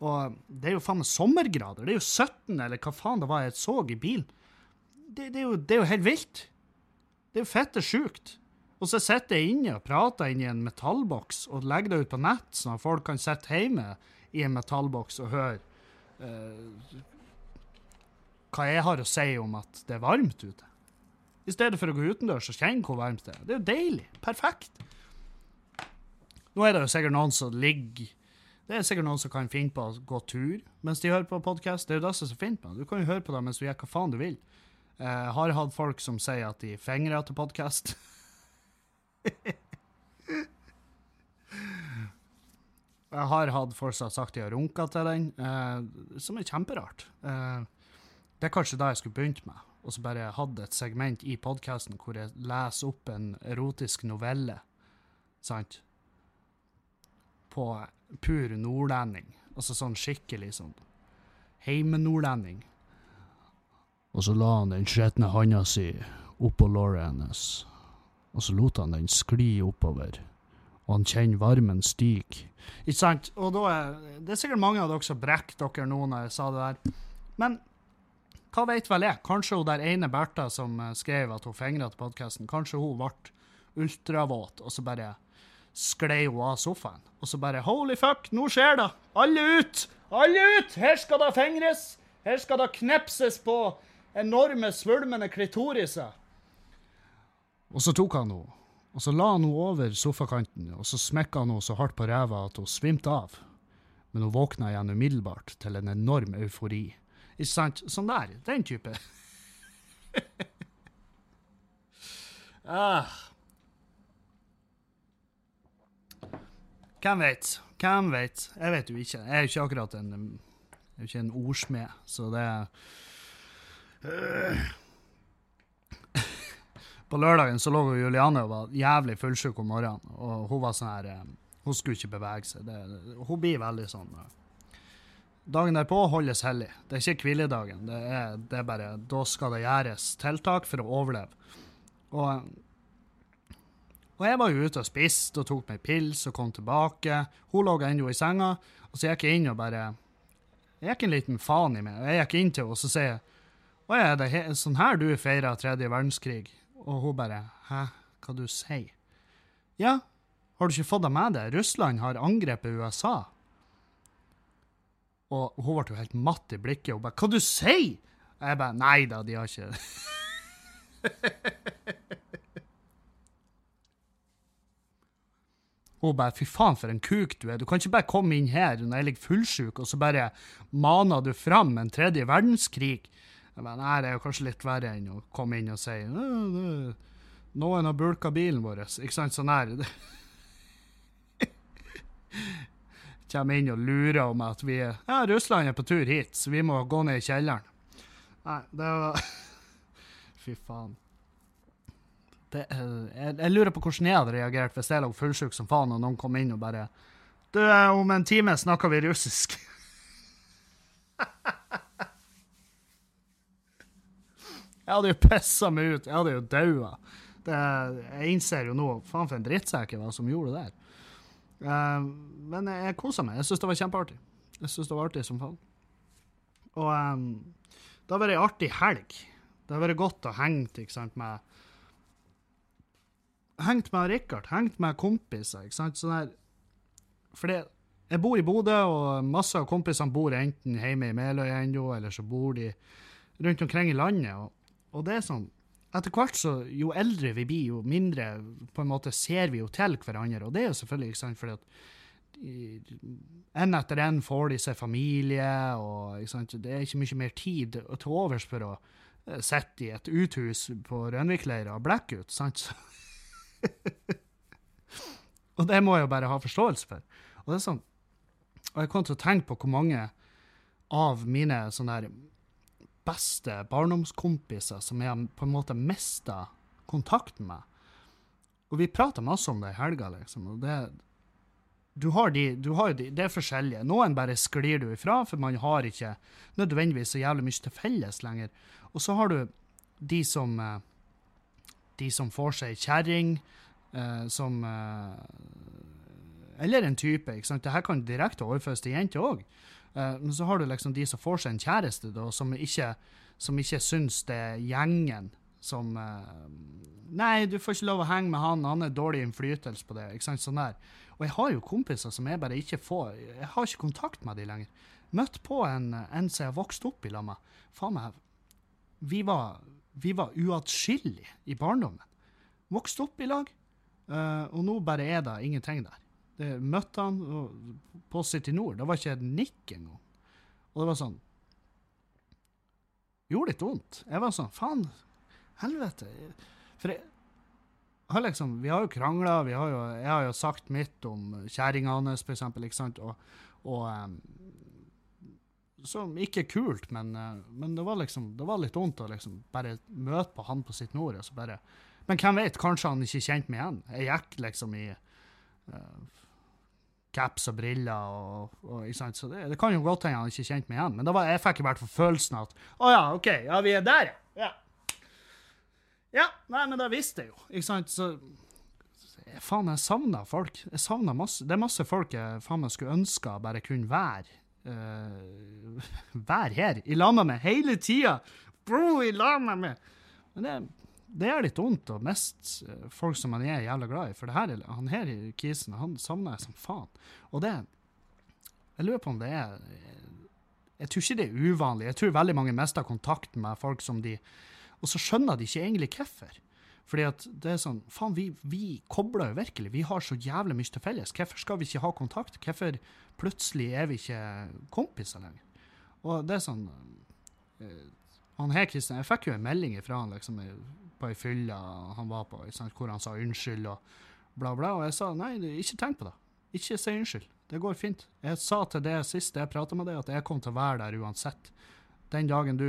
Og det er jo faen meg sommergrader. Det er jo 17, eller hva faen det var jeg så i bilen. Det, det, er, jo, det er jo helt vilt. Det er jo fette sjukt. Og så sitter jeg inne og prater inni en metallboks og legger det ut på nett, sånn at folk kan sitte hjemme i en metallboks og høre uh, hva jeg har å si om at det er varmt ute. I stedet for å gå utendørs og kjenne hvor varmt det er. Det er jo deilig. Perfekt. Nå er det jo sikkert noen som ligger Det er sikkert noen som kan finne på å gå tur mens de hører på podkast. Det er jo det som er så fint med det. Du kan jo høre på det mens du gjør hva faen du vil. Jeg uh, har hatt folk som sier at de fingrer til podkast. *laughs* jeg har hatt folk som har sagt de har runka til den, eh, som er kjemperart. Eh, det er kanskje da jeg skulle begynt med, og så bare hadde et segment i podkasten hvor jeg leser opp en erotisk novelle, sant, på pur nordlending. Altså sånn skikkelig sånn heimenordlending. Og så la han den skjetne handa si oppå låret hennes, og så lot han den skli oppover, og han kjenner varmen stige. Ikke sant? Og da er det er sikkert mange av dere som brekker dere nå når jeg sa det der, men hva vet vel jeg? Kanskje hun der ene Bertha som eh, skrev at hun fingra til podkasten, kanskje hun ble ultravåt, og så bare sklei hun av sofaen. Og så bare Holy fuck, nå skjer det! Alle ut! Alle ut! Her skal det fingres! Her skal det knepses på enorme, svulmende klitoriser. Og så tok han henne, og så la han henne over sofakanten, og så smekka han henne så hardt på ræva at hun svimte av. Men hun våkna igjen umiddelbart til en enorm eufori. Ikke sant? Sånn der. Den type. *laughs* ah. Hvem vet? Hvem vet? Jeg vet jo ikke. Jeg er jo ikke akkurat en, jeg er ikke en ordsmed, så det uh. På lørdagen så lå Juliane og var jævlig fullsjuk om morgenen, og hun var sånn her eh, Hun skulle ikke bevege seg. Det, hun blir veldig sånn uh. Dagen derpå holdes hellig. Det er ikke hviledagen. Det er, det er bare Da skal det gjøres tiltak for å overleve. Og og jeg var jo ute og spiste og tok meg pils og kom tilbake. Hun lå ennå i senga, og så gikk jeg inn og bare Jeg gikk en liten faen i meg. Og jeg gikk inn til henne og så sier jeg, Å ja, det er sånn her du feirer tredje verdenskrig? Og hun bare Hæ, hva du sier? Ja, har du ikke fått det med deg? Russland har angrepet USA. Og hun ble jo helt matt i blikket. Hun bare Hva du sier? Jeg bare Nei da, de har ikke *laughs* Hun bare 'fy faen, for en kuk du er'. Du kan ikke bare komme inn her når jeg ligger fullsjuk, og så bare maner du fram en tredje verdenskrig. Jeg Nei, det er jo kanskje litt verre enn å komme inn og si 'Noen har bulka bilen vår'. Ikke sant? Sånn her. *laughs* Kommer inn og lurer om at vi er Ja, Russland er på tur hit, så vi må gå ned i kjelleren. Nei, det var *laughs* Fy faen det, jeg, jeg, lurer på hvordan jeg hadde reagert hvis jeg lå fullsjuk som faen, og noen kom inn og bare Du, om en time snakker vi russisk. *laughs* jeg hadde jo pissa meg ut. Jeg hadde jo daua. Jeg innser jo nå faen for en drittsekk jeg var som gjorde det der. Uh, men jeg, jeg kosa meg. Jeg syns det var kjempeartig. Jeg syns det var artig som faen. Og um, det har vært ei artig helg. Det har vært godt å henge med hengt med Rikard, hengt med kompiser. ikke sant? Sånn her, for det, jeg bor i Bodø, og masse av kompisene bor enten hjemme i Meløy ennå, eller så bor de rundt omkring i landet. Og, og, det er sånn Etter hvert så, jo eldre vi blir, jo mindre på en måte ser vi jo til hverandre. Og det er jo selvfølgelig ikke sant, fordi at en etter en får de seg familie, og det er ikke mye mer tid til overs for å eh, sitte i et uthus på Rønvikleira og blekke ut. sant? *laughs* og det må jeg jo bare ha forståelse for. Og det er sånn, og jeg kom til å tenke på hvor mange av mine sånne beste barndomskompiser som jeg på en måte mista kontakten med. Og vi prata masse om det i helga, liksom. og det, du har de, du har de, Det er forskjellige. Noen bare sklir du ifra, for man har ikke nødvendigvis så jævlig mye til felles lenger. Og så har du de som eh, de som får seg kjerring, eh, som eh, Eller en type. ikke sant? Dette kan direkte overføres til jenter òg. Eh, men så har du liksom de som får seg en kjæreste, da, som ikke, som ikke syns det er gjengen som eh, Nei, du får ikke lov å henge med han, han er dårlig innflytelse på det. ikke sant, sånn der. Og jeg har jo kompiser som jeg bare ikke får Jeg har ikke kontakt med de lenger. Møtt på en, en som jeg har vokst opp i lag med. Faen meg, vi var vi var uatskillelige i barndommen. Vokste opp i lag, uh, og nå bare er det ingenting der. Møtte han på City Nord. Det var ikke et nikk engang. Og det var sånn Gjorde litt vondt. Jeg var sånn Faen, helvete. For jeg har liksom, vi har jo krangla, jeg har jo sagt mitt om kjerringa hans, for eksempel, ikke sant, og, og um, som ikke er kult, men, eh, men, det var liksom, det var litt vondt å liksom bare møte på han på sitt nord. Og bare, men hvem vet, kanskje han ikke kjente meg igjen. Jeg gikk liksom i uh, caps og briller, og, og, ikke sant? så det, det, kan jo godt hende han ikke kjente meg igjen. Men da var, jeg fikk i hvert fall følelsen av at å ja, OK, ja, vi er der, ja. Ja, nei, men det visste jeg jo, ikke sant. Så faen, jeg savna folk. Jeg savna masse, Det er masse folk jeg faen meg skulle ønske bare kunne være uh, *laughs* være her i lag med meg hele tida. Bro, i lag med meg! Men det, det er litt vondt å miste uh, folk som man er jævla glad i. For her, han her i kisen, han savner jeg som faen. Og det Jeg lurer på om det er Jeg tror ikke det er uvanlig. Jeg tror veldig mange mister kontakten med folk som de Og så skjønner de ikke egentlig hvorfor. Fordi at det er sånn Faen, vi, vi kobler jo virkelig. Vi har så jævlig mye til felles. Hvorfor skal vi ikke ha kontakt? Hvorfor plutselig er vi ikke kompiser lenger? Og det er sånn eh, Han her Kristian, jeg fikk jo en melding fra han liksom på ei fylle han var på, sant, hvor han sa unnskyld og bla, bla. Og jeg sa nei, ikke tenk på det. Ikke si unnskyld. Det går fint. Jeg sa til det sist jeg prata med deg, at jeg kom til å være der uansett. Den dagen du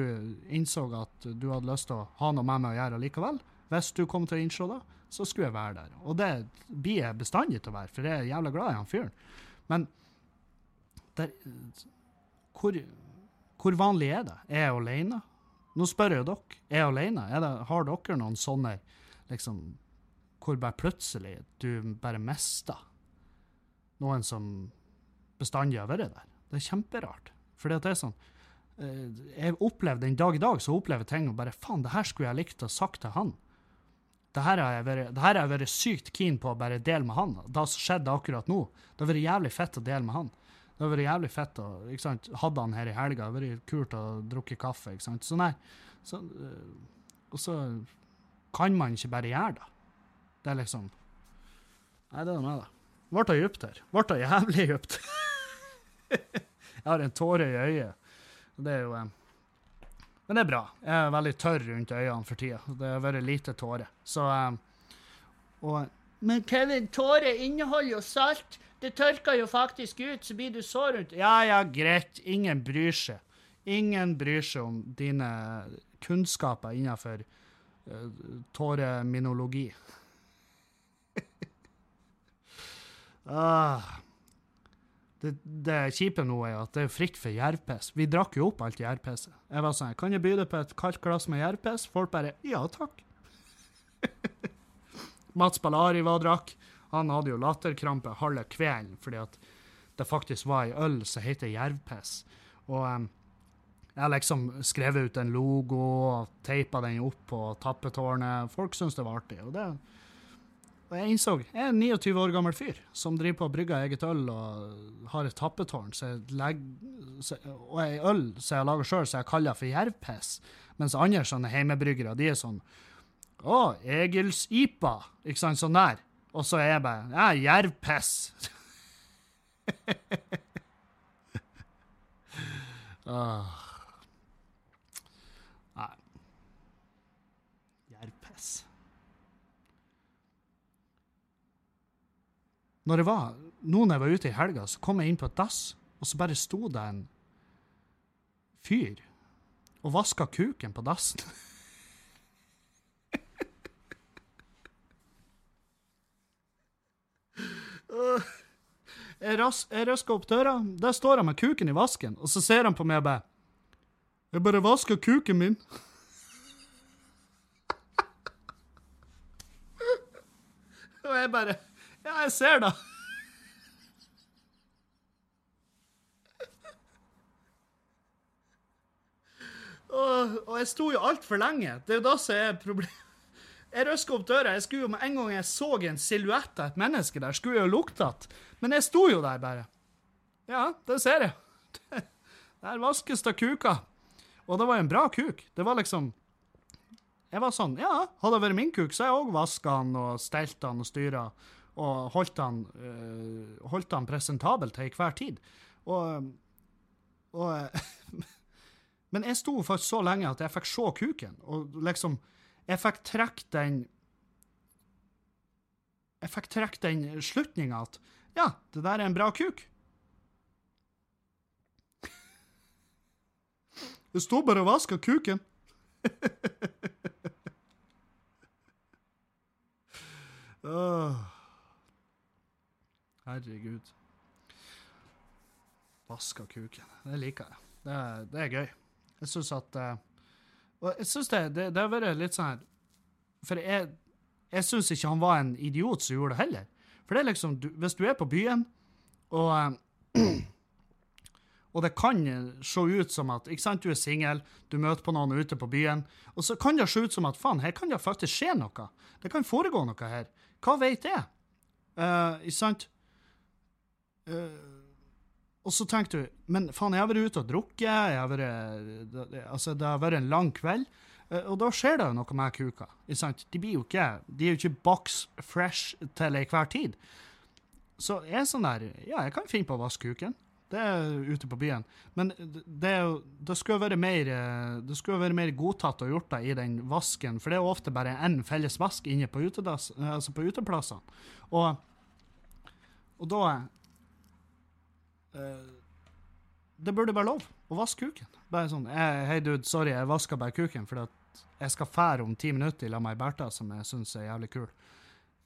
innså at du hadde lyst til å ha noe med meg å gjøre likevel, hvis du kom til å innse det, så skulle jeg være der. Og det blir jeg bestandig til å være, for jeg er jævla glad i han fyren. Men der, hvor, hvor, vanlig er det? Er jeg alene? Nå spør jeg dere. Er jeg alene? Er det, har dere noen sånne liksom, hvor bare plutselig du bare mister noen som bestandig har vært der? Det er kjemperart. For det er sånn eh, Jeg opplever den dag i dag så opplever ting og bare Faen, det her skulle jeg likt å sagt til han. Det her har jeg vært, har jeg vært sykt keen på å bare dele med han. Det som skjedde akkurat nå. Det har vært jævlig fett å dele med han. Det hadde vært jævlig fett å? Hadde han her i helga. Det hadde vært kult å drukke kaffe. ikke sant? Så nei. Så, øh, og så kan man ikke bare gjøre det. Det er liksom Nei, det er med det. Ble det dypt her. Ble det jævlig dypt. *laughs* jeg har en tåre i øyet. Det er jo øh, men det er bra. Jeg er veldig tørr rundt øynene for tida. Det har vært lite tårer. Så um, og, Men Kevin, tårer inneholder jo salt. Det tørker jo faktisk ut, så blir du så rundt Ja, ja, greit. Ingen bryr seg. Ingen bryr seg om dine kunnskaper innenfor uh, tåreminologi. *laughs* ah. Det, det kjipe nå er at det er fritt for jervpiss. Vi drakk jo opp alt jervpisset. Jeg var sånn Kan jeg by deg på et kaldt glass med jervpiss? Folk bare Ja, takk. *laughs* Mats Ballari var og drakk. Han hadde jo latterkrampe halve kvelden fordi at det faktisk var ei øl som heter jervpiss. Og um, jeg liksom skrevet ut en logo og teipa den opp på tappetårnet. Folk syntes det var artig. og det og jeg innså jeg er en 29 år gammel fyr som driver på å brygge eget øl og har et tappetårn så legger, og ei øl som jeg lager sjøl, som jeg kaller for jervpiss. Mens andre sånne heimebryggere de er sånn Å, Egils IPA. Ikke sant? Sånn der. Og så er jeg bare Ja, jervpiss. ah. Når jeg var, nå når jeg var ute i helga, så kom jeg inn på et dass, og så bare sto det en fyr og vaska kuken på dassen. *laughs* Jeg, ras, jeg røsker opp døra, der står han med kuken i vasken, og så ser han på meg og bare Jeg bare vasker kuken min. *laughs* og jeg bare ja, jeg ser det. Og, og, jeg sto jo altfor lenge. Det er jo da som er problemet. Jeg røska opp døra. Jeg skulle jo Med en gang jeg så en silhuett av et menneske der, skulle jeg jo det. Men jeg sto jo der bare. Ja, det ser jeg. *laughs* Der vaskes det kuker. Og det var en bra kuk. Det var liksom Jeg var sånn Ja, hadde det vært min kuk, så har jeg òg vaska den og stelt den og styra og holdt han, øh, holdt han presentabel til enhver tid. Og, og *laughs* Men jeg sto faktisk så lenge at jeg fikk se kuken, og liksom Jeg fikk trekke den Jeg fikk trekke den slutninga at ja, det der er en bra kuk. Det sto bare og vaska kuken. *laughs* oh. Herregud. Vaska kuken. Det liker jeg. Det er, det er gøy. Jeg syns at uh, Og jeg syns det, det, det, har vært litt sånn her For jeg, jeg syns ikke han var en idiot som gjorde det heller. For det er liksom du, Hvis du er på byen, og *clears throat* og det kan se ut som at ikke sant, du er singel, du møter på noen ute på byen, og så kan det se ut som at faen, her kan det faktisk skje noe. Det kan foregå noe her. Hva vet jeg? Uh, ikke sant? Uh, og så tenkte du men faen, jeg har vært ute og drukket, jeg har vært, altså, det har vært en lang kveld. Eh, Og da skjer det jo noe med kuka. De blir jo ikke De er jo ikke box fresh til enhver tid. Så jeg er sånn der Ja, jeg kan finne på å vaske kuken. Det er ute på byen. Men det, er jo, det skulle jo mer eh, Det vært mer godtatt og gjort det i den vasken, for det er jo ofte bare én felles vask inne på, utedass, altså på uteplassene. Og, og da eh, Det burde være lov å vaske kuken. Bare sånn eh, Hei, dude, sorry, jeg vaska bare kuken fordi at jeg skal fære om ti minutter i lag med ei Bertha som jeg syns er jævlig kul.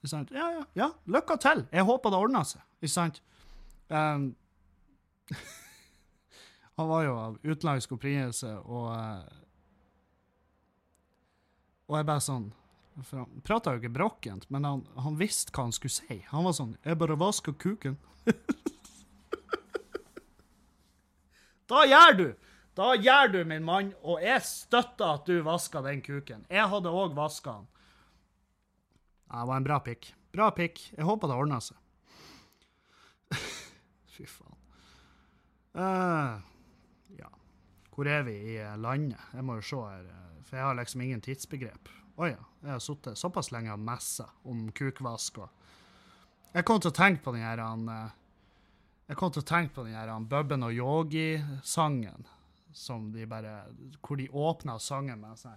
Ikke sant? Ja, ja, ja. Lykke til! Jeg håper det ordner seg. Ikke sant? Um, *laughs* han var jo av utenlandsk opprinnelse, og eh, Og jeg bare sånn for Han prata jo ikke brokkent, men han, han visste hva han skulle si. Han var sånn 'Jeg bare vasker kuken'. *laughs* da gjør du! Da gjør du, min mann, og jeg støtter at du vasker den kuken. Jeg hadde òg vaska den. Det var en bra pikk. Bra pikk. Jeg håper det ordner seg. *laughs* Fy faen. Uh, ja. Hvor er vi i landet? Jeg må jo se her, eh, for jeg har liksom ingen tidsbegrep. Å ja. Jeg har sittet såpass lenge og messa om kukvask og Jeg kom til å tenke på den her han eh, Jeg kom til å tenke på den her Bubben og Yogi-sangen, som de bare Hvor de åpna sangen med sånn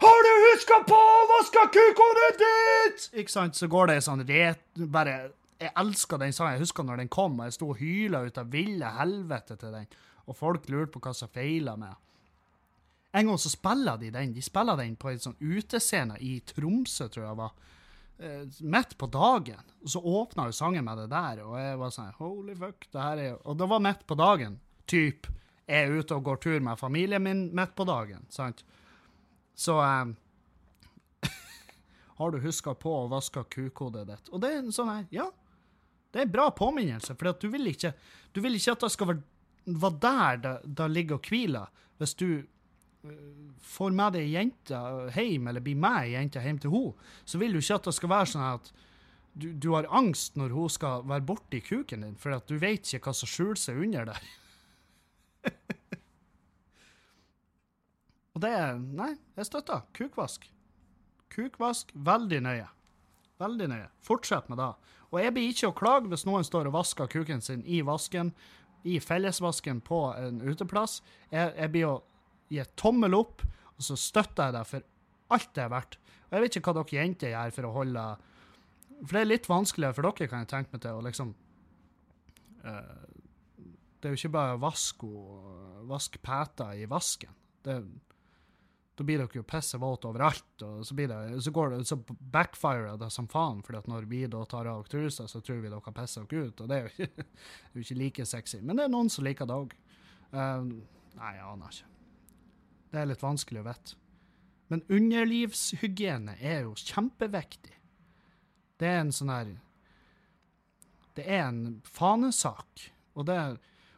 Har du huska på å vaske kukene ditt?! Ikke sant? Så går det ei sånn ret... Bare jeg elska den sangen. Jeg husker når den kom, og jeg sto og hyla ut av ville helvete til den. Og folk lurte på hva som feila med En gang så spiller de den. De spiller den på en sånn utescene i Tromsø, tror jeg var. Eh, midt på dagen. Og så åpna jo sangen med det der, og jeg var sånn Holy fuck, det her er jo Og det var midt på dagen. Typ jeg er ute og går tur med familien min midt på dagen, sant? Så um, *laughs* Har du huska på å vaske kukodet ditt? Og det er en sånn her, ja. Det er en bra påminnelse, for du vil ikke Du vil ikke at det skal være, være der det, ligger og hviler, hvis du får med deg ei jente hjem, eller blir med ei jente hjem til henne, så vil du ikke at det skal være sånn at du, du har angst når hun skal være borti kuken din, for at du vet ikke hva som skjuler seg under der. *laughs* Og det er Nei, jeg støtter. Kukvask. Kukvask veldig nøye. Veldig nøye. Fortsett med det. Og jeg blir ikke å klage hvis noen står og vasker kuken sin i vasken, i fellesvasken på en uteplass. Jeg, jeg blir å gi tommel opp, og så støtter jeg deg for alt det er verdt. Og jeg vet ikke hva dere jenter gjør for å holde For det er litt vanskeligere for dere, kan jeg tenke meg til, å liksom uh, Det er jo ikke bare å vaske, vaske peta i vasken. Det, da blir dere jo pisse våte overalt, og så, blir det, så, går det, så backfirer det som faen, for når vi da tar av trusa, så tror vi dere pisser dere ut, og det er jo ikke, *laughs* det er ikke like sexy. Men det er noen som liker det òg. Uh, nei, jeg aner ikke. Det er litt vanskelig å vite. Men underlivshygiene er jo kjempeviktig. Det er en sånn her Det er en fanesak. Og, det,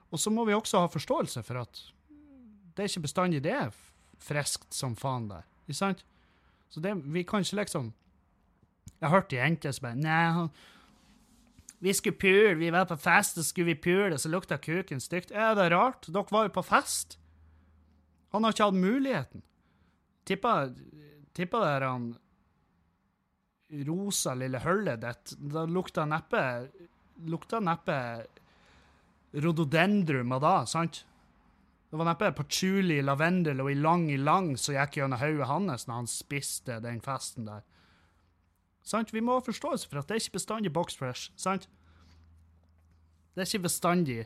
og så må vi også ha forståelse for at det er ikke bestandig det er friskt som faen der. Ikke sant? Så det, vi kan ikke liksom Jeg har hørt jenter som bare Nei, vi skulle pule, vi var på fest, og skulle vi pule, så lukta kuken stygt. Er det rart? Dere var jo på fest. Han har ikke hatt muligheten. Tippa, tippa der han rosa lille hullet ditt, da lukta neppe Lukta neppe rhododendrum av da, sant? Det var neppe patchouli, lavendel og ilang ilang som gikk gjennom hodet hans når han spiste den festen der. Sant? Vi må ha forståelse for at det er ikke bestandig box fresh, sant? Det er ikke bestandig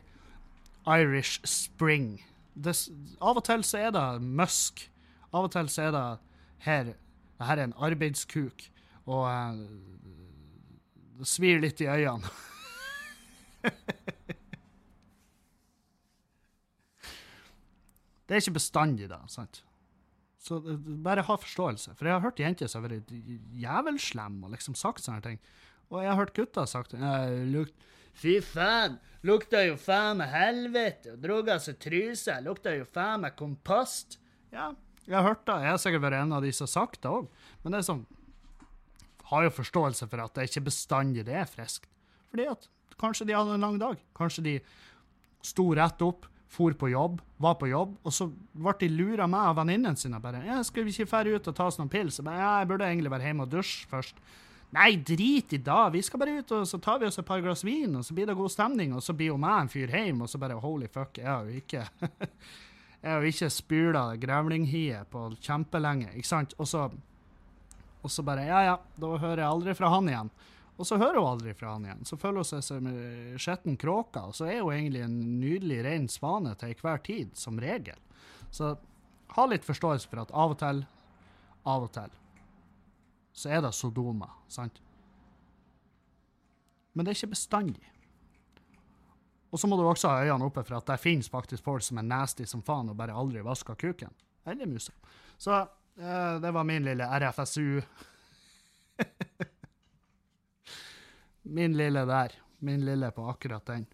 Irish spring. Det, av og til så er det musk. Av og til så er det her Det her er en arbeidskuk, og uh, det svir litt i øynene. *laughs* det er ikke bestandig, da. sant? Så uh, bare ha forståelse. For jeg har hørt jenter som har vært jævelslemme og liksom sagt sånne ting. Og jeg har hørt gutter sagt lukt, Fy faen, lukta jo faen meg helvete, og drog av seg trusa, lukta jo faen meg kompost. Ja, jeg har hørt det. Jeg har sikkert vært en av de som har sagt det òg. Men det er sånn Har jo forståelse for at det ikke bestandig det er friskt. Fordi at kanskje de hadde en lang dag. Kanskje de sto rett opp, for på jobb, var på jobb, og så ble de lura meg av venninnene sine. bare, ja, 'Skal vi ikke dra ut og ta oss noen pils?' Jeg bare, ja, jeg burde egentlig være hjemme og dusje først. Nei, drit i det. vi skal bare ut, og så tar vi oss et par glass vin, og så blir det god stemning, og så blir jo meg en fyr hjem, og så bare holy fuck, jeg har jo ikke *laughs* Jeg har jo ikke spyla grevlinghiet på kjempelenge, ikke sant? Og så, og så bare Ja, ja, da hører jeg aldri fra han igjen. Og så hører hun aldri fra han igjen. Så føler hun seg som en skitten kråke, og så er hun egentlig en nydelig rein svane til enhver tid, som regel. Så ha litt forståelse for at av og til, av og til, så er det Sodoma, sant? Men det er ikke bestandig. Og så må du også ha øynene oppe for at det finnes faktisk folk som er nasty som faen og bare aldri vasker kuken. Eller musa. Så eh, det var min lille RFSU. *laughs* min lille der. Min lille på akkurat den.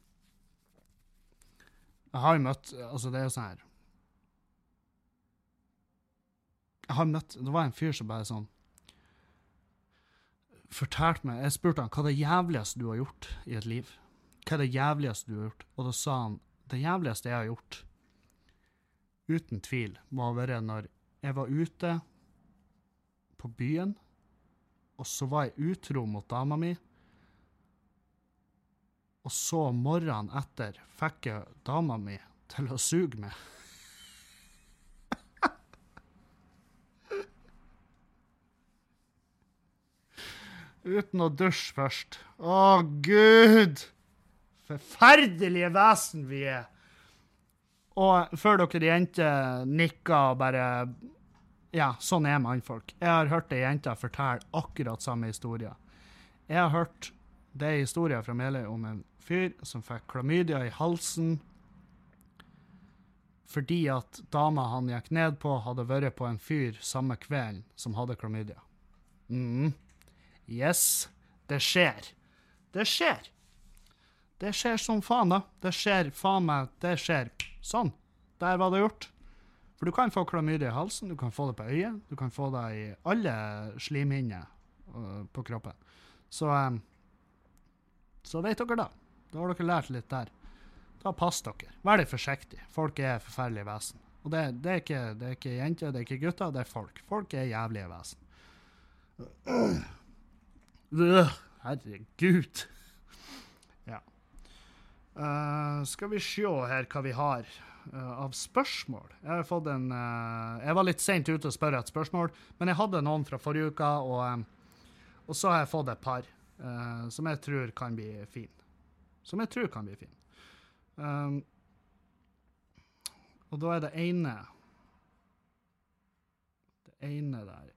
Jeg har jo møtt Altså, det er jo sånn her Jeg har møtt Det var en fyr som bare sånn fortalte meg Jeg spurte han hva det jævligste du har gjort i et liv. Hva er det jævligste du har gjort? Og da sa han det jævligste jeg har gjort, uten tvil, må ha vært når jeg var ute på byen, og så var jeg utro mot dama mi. Og så morgenen etter fikk jeg dama mi til å suge meg. Uten å dusje først. Å, gud! Forferdelige vesen vi er. Og før dere jenter nikker og bare Ja, sånn er mannfolk. Jeg har hørt ei jente fortelle akkurat samme historie. Jeg har hørt det er historie fra Meløy om en fyr som fikk klamydia i halsen fordi at dama han gikk ned på, hadde vært på en fyr samme kvelden som hadde klamydia. Mm. Yes, det skjer. Det skjer. Det skjer som faen, da. Det skjer faen meg Det skjer sånn. Der var det gjort. For du kan få klamydia i halsen, du kan få det på øyet, du kan få det i alle slimhinner uh, på kroppen. Så um, så vet dere da. Da har dere lært litt der. Da pass dere. Vær litt forsiktig. Folk er forferdelige vesen. Og det, det, er ikke, det er ikke jenter, det er ikke gutter, det er folk. Folk er jævlige vesen. Øh, herregud. Ja. Uh, skal vi se her hva vi har uh, av spørsmål. Jeg har fått en uh, Jeg var litt seint ute å spørre et spørsmål, men jeg hadde noen fra forrige uke, og, um, og så har jeg fått et par som jeg tror kan bli fin. Som jeg tror kan bli fin. Um, og da er det ene Det ene der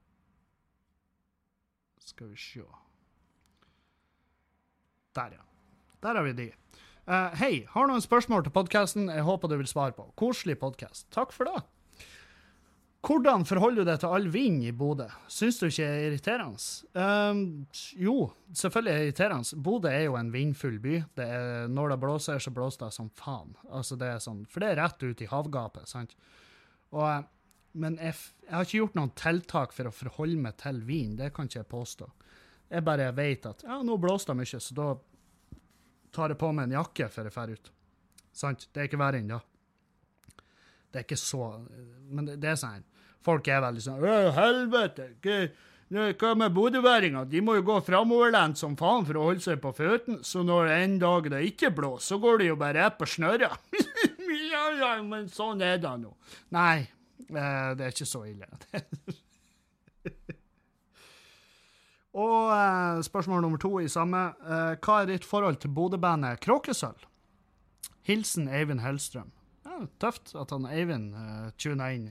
Skal vi se Der, ja. Der har vi de. Uh, Hei, har noen spørsmål til podkasten jeg håper du vil svare på. Koselig podkast. Takk for det. Hvordan forholder du deg til all vind i Bodø? Syns du ikke det er irriterende? Um, jo, selvfølgelig er det irriterende. Bodø er jo en vindfull by. Det er, når det blåser, så blåser det som faen. Altså, det sånn, for det er rett ut i havgapet. sant? Og, men jeg, jeg, har ikke gjort noen tiltak for å forholde meg til vind, det kan ikke jeg påstå. Jeg bare vet at ja, nå blåser det mye, så da tar jeg på meg en jakke før jeg drar ut. Sant? Det er ikke verre enn da. Det er ikke så Men det, det er sånn Folk er veldig sånn Å, helvete! Hva med bodøværinger? De må jo gå framoverlent som faen for å holde seg på føttene. Så når en dag det ikke blåser, så går de jo bare rett på snørra. *laughs* ja, ja, men sånn er det nå. Nei, eh, det er ikke så ille. *laughs* Og eh, spørsmål nummer to i samme. Eh, hva er ditt forhold til Bodø-bandet Kråkesølv? Hilsen Eivind Hellstrøm. Ja, tøft at han Eivind tuna inn.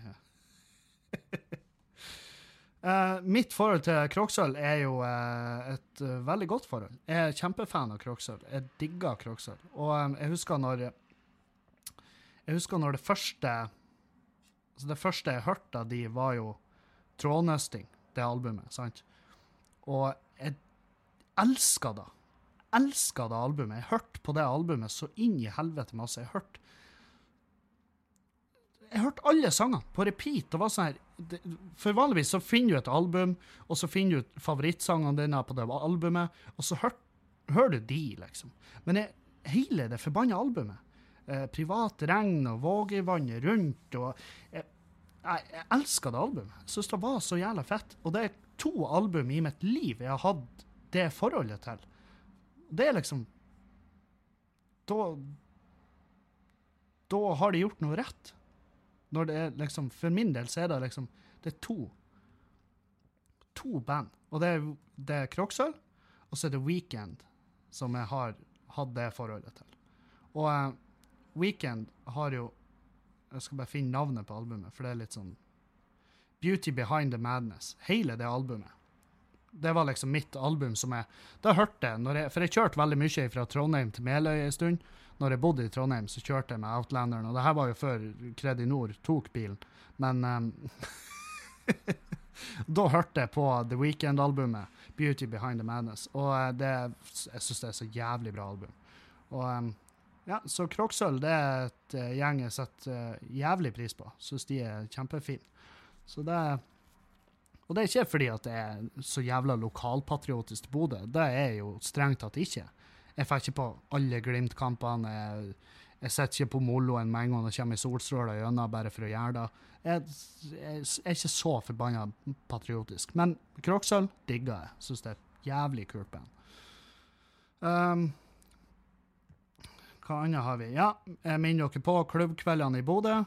Uh, *laughs* mitt forhold til Kråksølv er jo uh, et veldig godt forhold. Jeg er kjempefan av Kråksølv. Jeg digger Kråksølv. Og jeg husker når Jeg husker når det første altså Det første jeg hørte av de, var jo Trådnøsting, det albumet. sant? Og jeg elska det. Elska det albumet. Jeg hørte på det albumet så inn i helvete masse. Jeg hørte jeg hørte alle sangene på repeat. Det var sånn her, For vanligvis så finner du et album, og så finner du favorittsangene dine på det albumet, og så hører, hører du de, liksom. Men jeg, hele det forbanna albumet eh, privat regn og vågevannet rundt. og jeg, jeg, jeg elska det albumet. Jeg syns det var så jævla fett. Og det er to album i mitt liv jeg har hatt det forholdet til. Det er liksom Da Da har de gjort noe rett. Når det er liksom For min del så er det liksom Det er to to band. Og det er, det er Kroksøl, og så er det Weekend, som jeg har hatt det forholdet til. Og uh, Weekend har jo Jeg skal bare finne navnet på albumet, for det er litt sånn Beauty Behind the Madness. Hele det albumet. Det var liksom mitt album som jeg Da hørte jeg, jeg For jeg kjørte veldig mye fra Trondheim til Meløy en stund. Når jeg bodde i Trondheim, så kjørte jeg med Outlanderen. Og det her var jo før Kredinor tok bilen. Men um, *laughs* Da hørte jeg på The Weekend-albumet, 'Beauty Behind the Madness', og det, jeg syns det er så jævlig bra album. Og um, ja, Så Kroksølv det er et uh, gjeng jeg setter uh, jævlig pris på. Syns de er kjempefine. Så det Og det er ikke fordi at det er så jævla lokalpatriotisk til Bodø. Det er jo strengt tatt ikke. Jeg får ikke på alle Glimt-kampene. Jeg, jeg sitter ikke på moloen med en gang det kommer solstråler gjennom bare for å gjøre det. Jeg, jeg, jeg er ikke så forbanna patriotisk. Men Kroksølv digger jeg. Syns det er jævlig kult band. Um, hva annet har vi? Ja, jeg minner dere på klubbkveldene i Bodø.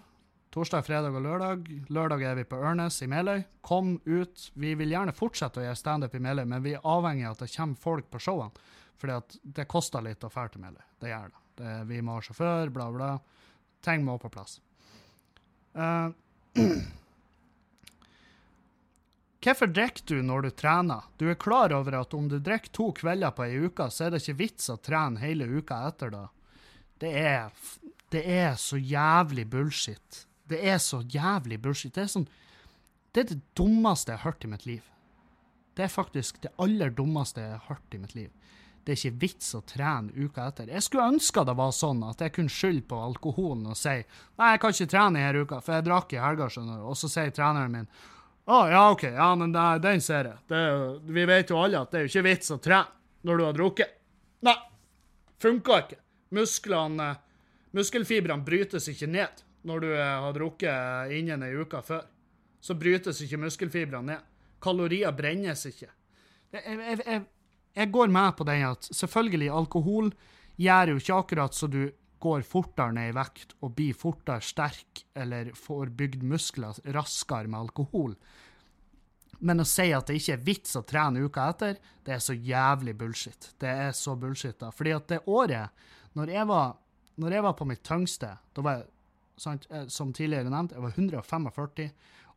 Torsdag, fredag og lørdag. Lørdag er vi på Ørnes i Meløy. Kom ut. Vi vil gjerne fortsette å gjøre standup i Meløy, men vi er avhengig av at det kommer folk på showene. Fordi at det koster litt å dra til Meløy. Det gjør det. det. Vi må ha sjåfør, bla, bla. Ting må på plass. Uh, *clears throat* Hvorfor drikker du når du trener? Du er klar over at om du drikker to kvelder på ei uke, så er det ikke vits å trene hele uka etter da. Det er, det er så jævlig bullshit. Det er så jævlig bullshit. Det er sånn Det er det dummeste jeg har hørt i mitt liv. Det er faktisk det aller dummeste jeg har hørt i mitt liv. Det er ikke vits å trene uka etter. Jeg skulle ønske det var sånn at jeg kunne skylde på alkoholen og si nei, jeg kan ikke trene i denne uka, for jeg drakk i helga, skjønner du. Og så sier treneren min å, ja, OK, ja, men det, den ser jeg. Det, vi vet jo alle at det er jo ikke vits å trene når du har drukket. Nei, funka ikke. Musklene, muskelfibrene brytes ikke ned når du eh, har drukket innen ei uke før. Så brytes ikke muskelfibrene ned. Kalorier brennes ikke. Jeg, jeg, jeg, jeg går med på den at selvfølgelig, alkohol gjør jo ikke akkurat så du går fortere ned i vekt og blir fortere sterk eller får bygd muskler raskere med alkohol. Men å si at det ikke er vits å trene uka etter, det er så jævlig bullshit. Det er så bullshit, da. Fordi at det året, når jeg var, når jeg var på mitt tyngste, da var jeg, sant, eh, som tidligere nevnt, jeg var 145,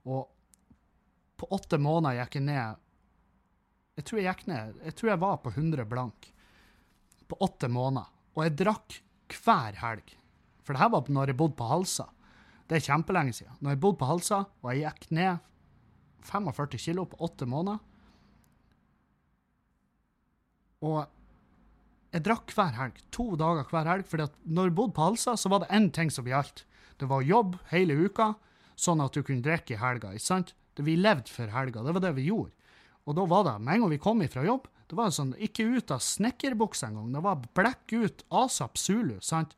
og på åtte måneder gikk jeg ned Jeg tror jeg gikk ned Jeg tror jeg var på 100 blank på åtte måneder. Og jeg drakk hver helg. For det her var når jeg bodde på Halsa. Det er kjempelenge siden. Når jeg bodde på Halsa, og jeg gikk ned 45 kilo på åtte måneder Og jeg drakk hver helg. To dager hver helg. For når jeg bodde på Halsa, så var det én ting som gjaldt. Det var jobb hele uka, sånn at du kunne drikke i helga. ikke sant? Vi levde for helga. Det var det vi gjorde. Og da var det, med en gang vi kom ifra jobb, det var sånn, ikke ut av snekkerbuksa engang. Det var blekk ut asap Zulu, sant?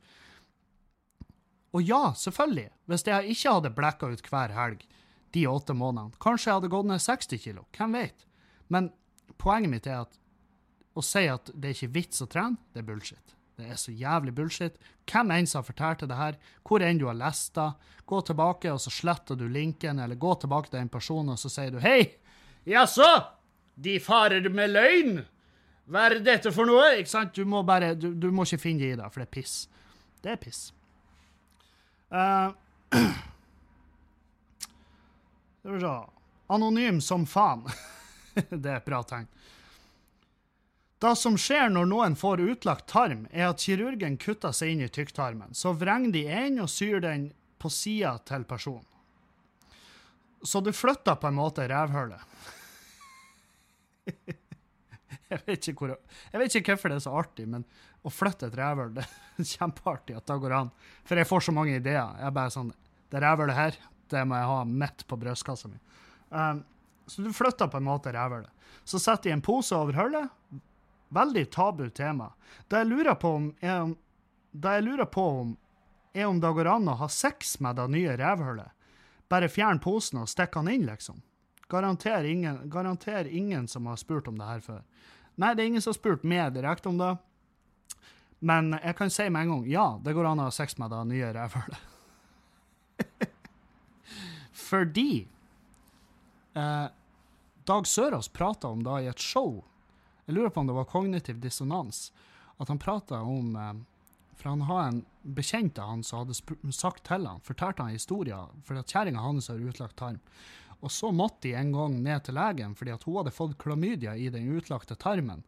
Og ja, selvfølgelig, hvis jeg ikke hadde blekka ut hver helg de åtte månedene, kanskje jeg hadde gått ned 60 kilo, hvem vet? Men poenget mitt er at å si at det er ikke vits å trene, det er bullshit. Det er så jævlig bullshit. Hvem enn som har fortalt det her, hvor enn du har lest det, gå tilbake og så sletter du linken, eller gå tilbake til en person og så sier du hei, jaså, de farer med løgn! Hva er dette for noe? Ikke sant? Du må bare, du, du må ikke finne deg i det, for det er piss. Det er piss. Uh, *clears throat* Skal vi se Anonym som faen. *laughs* det er et bra tegn. Det som skjer når noen får utlagt tarm, er at kirurgen kutter seg inn i tykktarmen. Så vrenger de inn og syr den på sida til personen. Så du flytter på en måte revhullet. *laughs* jeg, vet ikke hvor, jeg vet ikke hvorfor det er så artig, men å flytte et revhull *laughs* det er kjempeartig at det går an. For jeg får så mange ideer. Jeg bare sånn Det revhullet her, det må jeg ha midt på brystkassa mi. Um, så du flytter på en måte revhullet. Så setter jeg en pose over hullet. Veldig tabu tema. Det jeg lurer på om, er, det jeg lurer på om er om det går an å ha sex med det nye revhullet. Bare fjern posen og stikk han inn, liksom. Garanter ingen, garanter ingen som har spurt om det her før. Nei, det er ingen som har spurt meg direkte om det. Men jeg kan si med en gang ja, det går an å ha sex med det nye revhullet. *laughs* Fordi eh, Dag Sørås prata om det i et show. Jeg lurer på om det var kognitiv dissonans. At han prata om eh, For han har en bekjent av han som hadde sagt til han, fortalte han historier, fordi at kjerringa hans har utlagt tarm. Og så måtte de en gang ned til legen fordi at hun hadde fått klamydia i den utlagte tarmen.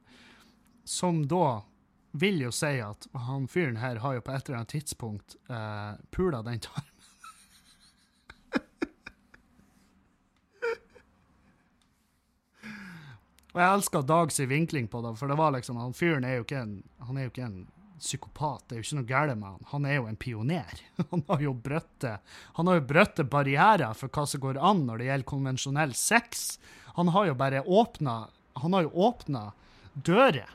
Som da vil jo si at han fyren her har jo på et eller annet tidspunkt eh, pula den tarmen. Og jeg elsker Dags vinkling på det, for det var liksom, han fyren er jo ikke en, han er jo ikke en psykopat. Det er jo ikke noe galt med han. Han er jo en pioner. *laughs* Han har jo brøtt barrierer for hva som går an når det gjelder konvensjonell sex. Han har jo bare åpna Han har jo åpna dører.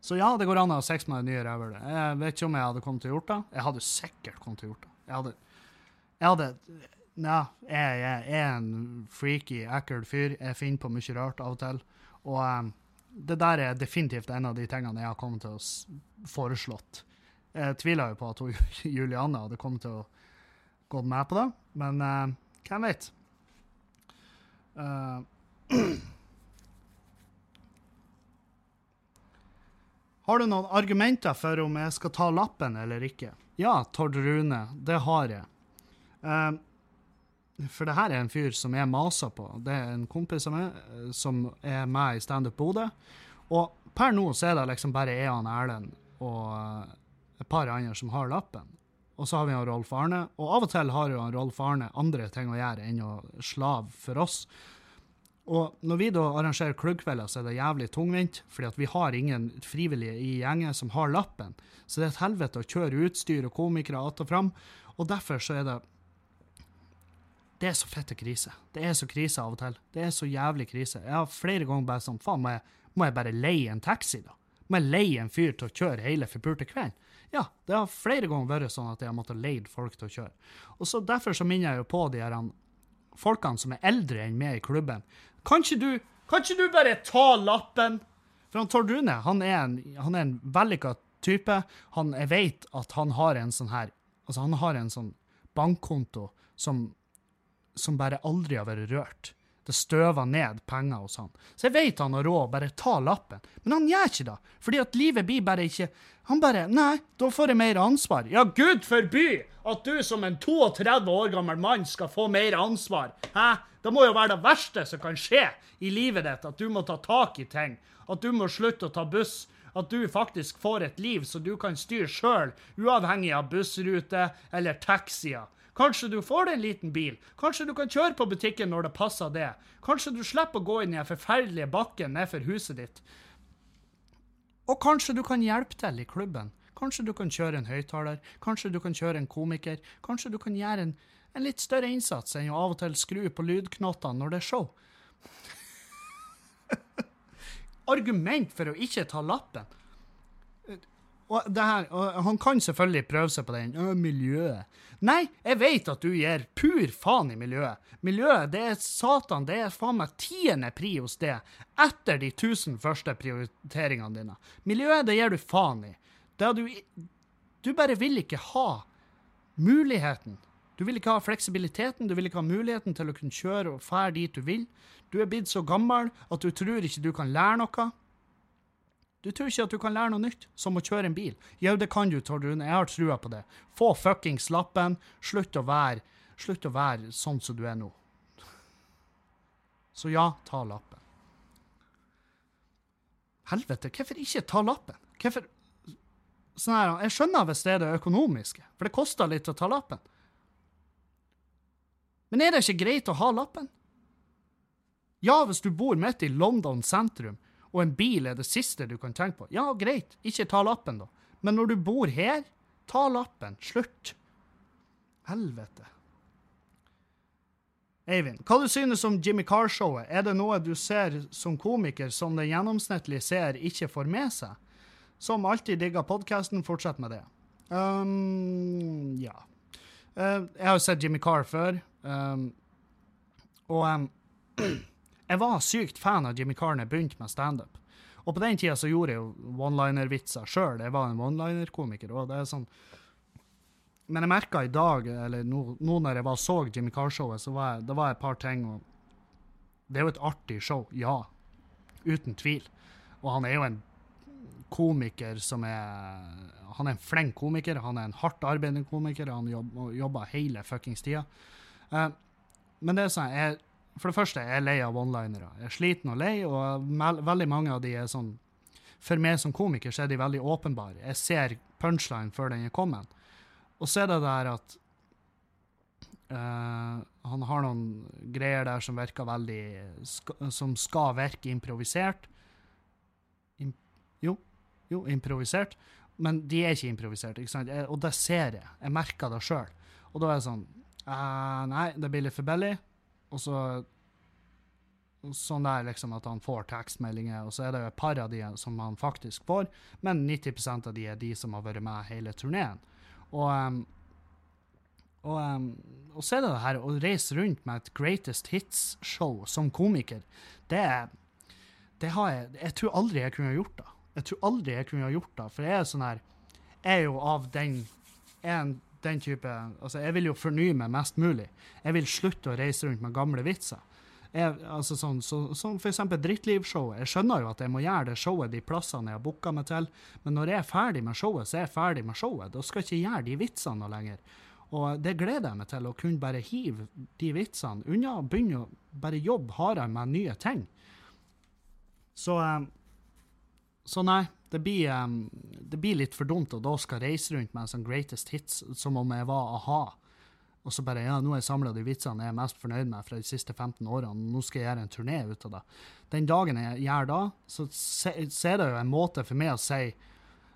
Så ja, det går an å ha sex med det nye rævhølet. Jeg vet ikke om jeg hadde kommet til å gjort det. Jeg hadde sikkert kommet til å gjort det. Jeg hadde, jeg hadde ja, jeg, jeg, er en freaky, ekkel fyr. Jeg finner på mye rart av og til. Og um, det der er definitivt en av de tingene jeg har kommet til å foreslått. Jeg tviler jo på at hun, *laughs* Juliane hadde kommet til å gå med på det, men uh, hvem vet? Uh, *clears throat* har du noen argumenter for om jeg skal ta lappen eller ikke? Ja, Tord Rune, det har jeg. Uh, for det her er en fyr som jeg maser på. Det er en kompis av meg eh, som er med i Standup Bodø. Og per nå så er det liksom bare jeg og Erlend og eh, et par andre som har lappen. Og så har vi han Rolf Arne. Og av og til har jo han Rolf Arne andre ting å gjøre enn å slave for oss. Og når vi da arrangerer klubbkvelder, så er det jævlig tungvint, fordi at vi har ingen frivillige i gjengen som har lappen. Så det er et helvete å kjøre utstyr og komikere att og fram. Og derfor så er det det er så fette krise. Det er så krise av og til. Det er så jævlig krise. Jeg har flere ganger bare sånn Faen, må jeg, må jeg bare leie en taxi, da? Må jeg leie en fyr til å kjøre hele forpulte kvelden? Ja, det har flere ganger vært sånn at jeg har måttet leie folk til å kjøre. Og så Derfor så minner jeg jo på de her folkene som er eldre enn meg i klubben. Kan ikke du, kan ikke du bare ta lappen? For han Tord Rune han er en, han er en vellykka type. Han, jeg vet at han har en sånn her Altså, han har en sånn bankkonto som som bare aldri har vært rørt. Det støver ned penger hos han. Så jeg vet han har råd, bare ta lappen. Men han gjør ikke det, fordi at livet blir bare ikke Han bare Nei, da får jeg mer ansvar. Ja, gud forby at du som en 32 år gammel mann skal få mer ansvar. Hæ? Det må jo være det verste som kan skje i livet ditt, at du må ta tak i ting. At du må slutte å ta buss. At du faktisk får et liv som du kan styre sjøl, uavhengig av bussrute eller taxier. Kanskje du får en liten bil. Kanskje du kan kjøre på butikken når det passer det. Kanskje du slipper å gå inn i den forferdelige bakken nedfor huset ditt. Og kanskje du kan hjelpe til i klubben. Kanskje du kan kjøre en høyttaler. Kanskje du kan kjøre en komiker. Kanskje du kan gjøre en, en litt større innsats enn å av og til skru på lydknottene når det er show. *laughs* Argument for å ikke ta lappen. Og, her, og han kan selvfølgelig prøve seg på den. Øh, miljøet. Nei, jeg vet at du gir pur faen i miljøet. Miljøet, det er satan, det er faen meg tiende pri hos det, etter de tusen første prioriteringene dine. Miljøet, det gir du faen i. Det du, du bare vil ikke ha muligheten. Du vil ikke ha fleksibiliteten, du vil ikke ha muligheten til å kunne kjøre og fære dit du vil. Du er blitt så gammel at du tror ikke du kan lære noe. Du tror ikke at du kan lære noe nytt, som å kjøre en bil? Jo, det kan du, Tord Rune. Jeg har trua på det. Få fuckings lappen. Slutt å være Slutt å være sånn som du er nå. Så ja, ta lappen. Helvete, hvorfor ikke ta lappen? Hvorfor sånn her, Jeg skjønner hvis det er det økonomiske, for det koster litt å ta lappen. Men er det ikke greit å ha lappen? Ja, hvis du bor midt i London sentrum, og en bil er det siste du kan tenke på, ja, greit, ikke ta lappen, da. Men når du bor her, ta lappen. Slutt. Helvete. Eivind, hva du synes om Jimmy Carr-showet? Er det noe du ser som komiker som den gjennomsnittlige ser ikke får med seg? Som alltid digger podkasten, fortsett med det. Um, ja. Uh, jeg har jo sett Jimmy Carr før, um, og um, jeg var sykt fan av Jimmy Carr da jeg begynte med standup. Og på den tida så gjorde jeg jo one-liner-vitser sjøl. Jeg var en one-liner-komiker. og det er sånn... Men jeg merka i dag, eller nå, nå når jeg var så Jimmy Carr-showet, så var jeg, det var et par ting og Det er jo et artig show, ja. Uten tvil. Og han er jo en komiker som er Han er en flink komiker, han er en hardt arbeidende komiker, han jobber, jobber hele fuckings tida. Uh, men det er sånn, jeg, for det første jeg er jeg lei av one-linere. Jeg er sliten og lei, og veldig mange av de er sånn For meg som komiker så er de veldig åpenbare. Jeg ser punchline før den er kommet. Og så er det der at uh, han har noen greier der som virker veldig Som skal virke improvisert. Im, jo, jo, improvisert. Men de er ikke improvisert, ikke sant? Jeg, og det ser jeg. Jeg merker det sjøl. Og da er det sånn uh, Nei, det blir litt for billig. Og så Sånn der liksom at han får tekstmeldinger, og så er det jo et par av de som han faktisk får, men 90% av de er de som har vært med hele turneen. Og, um, og, um, og, så er det det her å reise rundt med et Greatest Hits-show som komiker. Det, det har jeg Jeg tror aldri jeg kunne gjort det. Jeg tror aldri jeg kunne gjort det, for jeg er sånn her Jeg er jo av den en, den type Altså, jeg vil jo fornye meg mest mulig. Jeg vil slutte å reise rundt med gamle vitser. Jeg, altså sånn, så, som for eksempel Drittlivshowet. Jeg skjønner jo at jeg må gjøre det showet de plassene jeg har booka meg til, men når jeg er ferdig med showet, så er jeg ferdig med showet. Da skal jeg ikke gjøre de vitsene noe lenger. Og det gleder jeg meg til, å kunne bare hive de vitsene unna begynne å bare jobbe hardere med nye ting. Så, så nei, det blir, det blir litt for dumt å da skal reise rundt med en sånn greatest hits som om jeg var a-ha. Og så bare ja, nå har jeg samla de vitsene jeg er mest fornøyd med fra de siste 15 årene. Nå skal jeg gjøre en turné ut av det. Den dagen jeg gjør det, så, så er det jo en måte for meg å si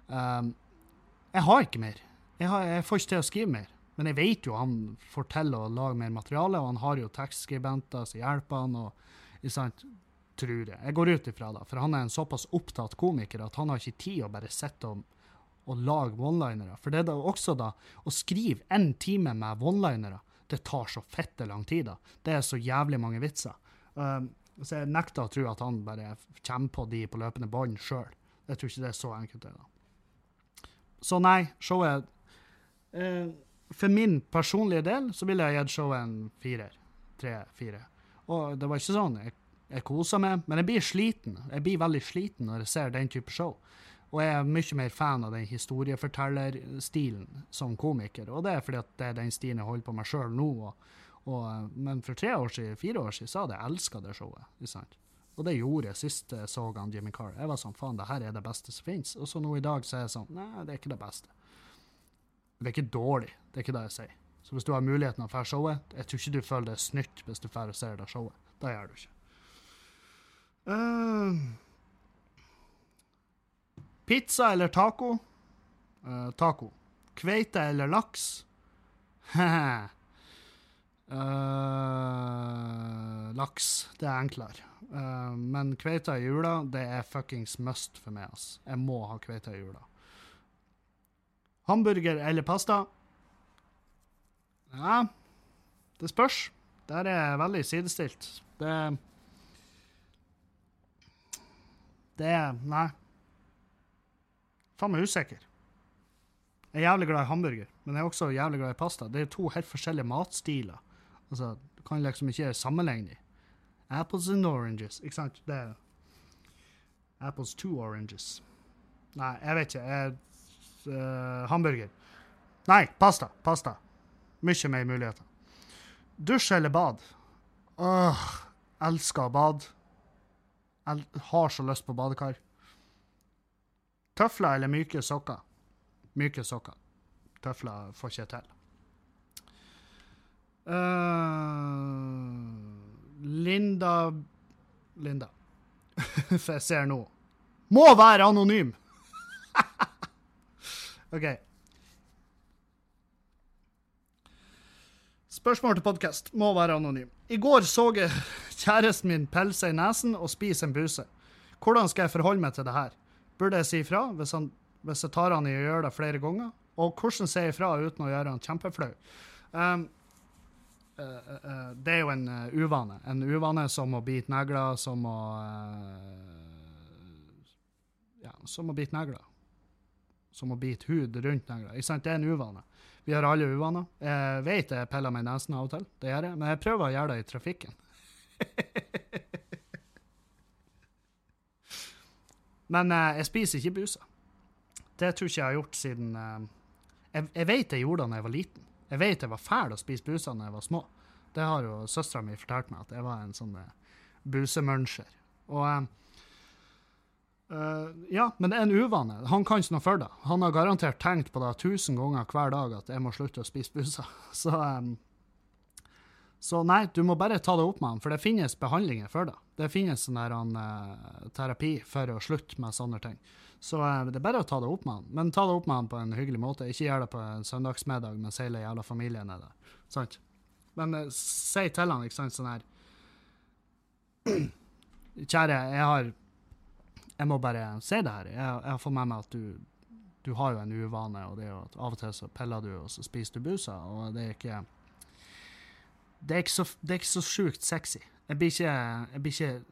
um, Jeg har ikke mer. Jeg, har, jeg, får ikke til å skrive mer. Men jeg vet jo han får til å lage mer materiale, og han har jo tekstskribenter som hjelper han. og sant, tror jeg. Jeg går ut ifra det, for han er en såpass opptatt komiker at han har ikke tid å bare sitte og og lage one-linere. For det er da også da å skrive en time med one-linere, det tar så fette lang tid. da. Det er så jævlig mange vitser. Um, så jeg nekter å tro at han bare kommer på de på løpende bånd sjøl. Jeg tror ikke det er så enkelt. det da. Så nei, showet uh, For min personlige del så ville jeg gitt showet en firer. Tre-fire. Og det var ikke sånn jeg, jeg koser meg, men jeg blir sliten. Jeg blir veldig sliten når jeg ser den type show. Og jeg er mye mer fan av den historiefortellerstilen som komiker. Og det er fordi at det er den stilen jeg holder på meg sjøl nå. Og, og, men for tre år siden, fire år siden så hadde jeg elska det showet. Og det gjorde jeg sist jeg så han Jimmy Carr. Jeg var sånn faen, det her er det beste som fins. Og så nå i dag så er jeg sånn nei, det er ikke det beste. Det er ikke dårlig, det er ikke det jeg sier. Så hvis du har muligheten å dra showet, jeg tror ikke du føler det snytt hvis du og ser det showet. Det gjør du ikke. Uh, Pizza eller taco? Uh, taco. Kveite eller laks? uh, *laughs* laks. Det er enklere. Uh, men kveite i jula, det er fuckings must for meg. ass. Jeg må ha kveite i jula. Hamburger eller pasta? Ja, det spørs. Der er jeg veldig sidestilt. Det Det er Nei faen meg usikker. Jeg er jævlig glad i hamburger, men jeg er også jævlig glad i pasta. Det er to helt forskjellige matstiler. Altså, Du kan liksom ikke sammenligne dem. Apples and oranges, ikke sant? Det er Apples to oranges. Nei, jeg vet ikke. Jeg, uh, hamburger. Nei, pasta. Pasta. Mye mer muligheter. Dusj eller bad? Åh, elsker bad. Jeg har så lyst på badekar. Tøfler eller myke sokker? Myke sokker. Tøfler får ikke til. Uh, Linda Linda. *laughs* For jeg ser nå. Må være anonym! *laughs* OK. Spørsmål til podkast. Må være anonym. I går så jeg kjæresten min pelser i nesen og spiser en buse. Hvordan skal jeg forholde meg til det her? Burde jeg si ifra hvis, hvis jeg tar han i å gjøre det flere ganger? Og hvordan si ifra uten å gjøre han kjempeflau? Um, uh, uh, det er jo en uh, uvane. En uvane som å bite negler, som å Ja, som å bite negler. Som å bite hud rundt negler. Ikke sant? Det er en uvane. Vi har alle uvaner. Jeg vet jeg piller meg i nesen av og til, det gjør jeg, men jeg prøver å gjøre det i trafikken. Men jeg spiser ikke busa. Det tror ikke jeg har gjort siden jeg, jeg vet jeg gjorde det da jeg var liten. Jeg vet jeg var fæl å spise busa da jeg var små. Det har jo søstera mi fortalt meg, at jeg var en sånn busemuncher. Og Uh, ja, men det er en uvane. Han kan ikke noe for det. Han har garantert tenkt på det tusen ganger hver dag at jeg må slutte å spise busa. *laughs* Så, um, så nei, du må bare ta det opp med han, for det finnes behandlinger for det. Det finnes sånn der, uh, terapi for å slutte med sånne ting. Så uh, det er bare å ta det opp med han. Men ta det opp med han på en hyggelig måte. Ikke gjør det på en søndagsmiddag mens hele jævla familien er der. Sant? Men si til han, ikke sant, sånn her *clears throat* Kjære, jeg har jeg må bare si det her. Jeg, jeg har fått med meg at du, du har jo en uvane, og det er jo at av og til så piller du, og så spiser du busa, og det er ikke Det er ikke så, det er ikke så sjukt sexy. Jeg blir ikke Jeg blir ikke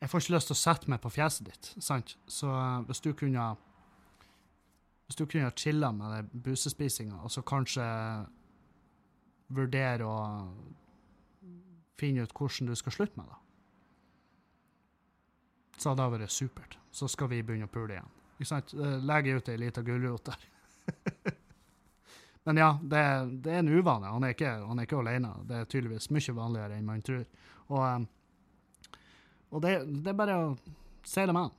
Jeg får ikke lyst til å sette meg på fjeset ditt, sant? Så uh, hvis du kunne Hvis du kunne chilla med den busespisinga, og så kanskje vurdere å finne ut hvordan du skal slutte med det så hadde det vært supert. Så skal vi begynne å pule igjen. Ikke sant? Legger ut ei lita gulrot der. *laughs* Men ja, det, det, er en uvane. Han er, ikke, han er ikke alene. Det er tydeligvis mye vanligere enn man tror. Og, eh, og det, det, er bare å si det med han.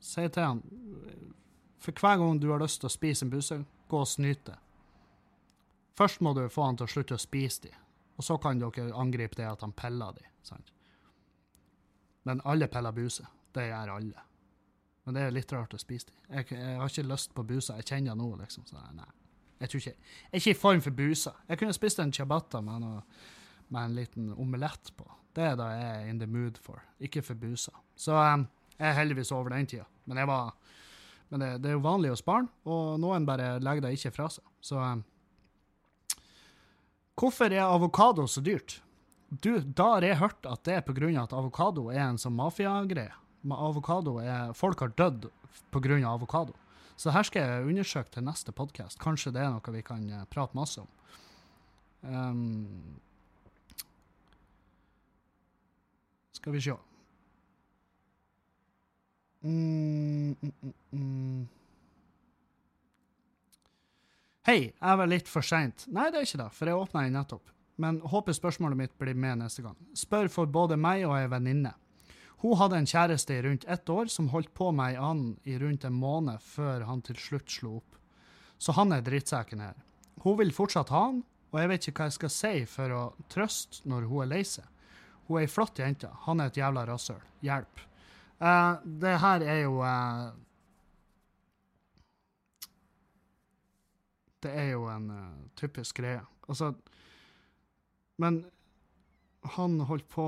Si til han For hver gang du har lyst til å spise en busse, gå og snyt det. Først må du få han til å slutte å spise de, og så kan dere angripe det at han piller de. Sant? Men alle piller buse. Det gjør alle. Men det er litt rart å spise de. Jeg, jeg har ikke lyst på buser. Jeg kjenner nå, liksom. Så nei. Jeg, tror ikke, er ikke i form for busa. Jeg kunne spist en ciabatta med, noe, med en liten omelett på. Det er da jeg er in the mood for, ikke for busa. Så um, jeg er heldigvis over den tida. Men, var, men det, det, er jo vanlig hos barn, og noen bare legger det ikke fra seg. Så um, Hvorfor er avokado så dyrt? Du, da har jeg hørt at det er pga. at avokado er en sånn mafiagreie avokado er Folk har dødd pga. Av avokado. Så her skal jeg undersøke til neste podkast. Kanskje det er noe vi kan uh, prate masse om. Um, skal vi se mm, mm, mm, mm. Hei, jeg var litt for seint. Nei, det er ikke det, for jeg åpna den nettopp. Men håper spørsmålet mitt blir med neste gang. Spør for både meg og ei venninne. Hun hadde en kjæreste i rundt ett år som holdt på med ei annen i rundt en måned før han til slutt slo opp. Så han er drittsekken her. Hun vil fortsatt ha han, og jeg vet ikke hva jeg skal si for å trøste når hun er lei seg. Hun er ei flott jente, han er et jævla rasshøl. Hjelp. Uh, det her er jo uh, Det er jo en uh, typisk greie. Altså Men han holdt på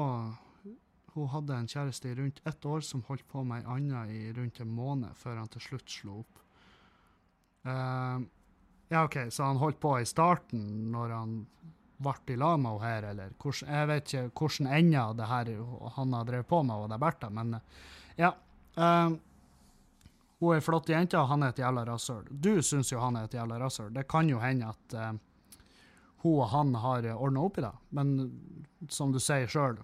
hun hadde en kjæreste i rundt ett år som holdt på med ei anna i rundt en måned før han til slutt slo opp. Uh, ja, OK, så han holdt på i starten når han ble i lag med henne her, eller hvordan, jeg vet ikke hvordan enda det her han har drevet på med, og det er Bertha, men ja. Uh, hun er ei flott jente, og han er et jævla rasshøl. Du syns jo han er et jævla rasshøl. Det kan jo hende at uh, hun og han har ordna opp i det, men som du sier sjøl,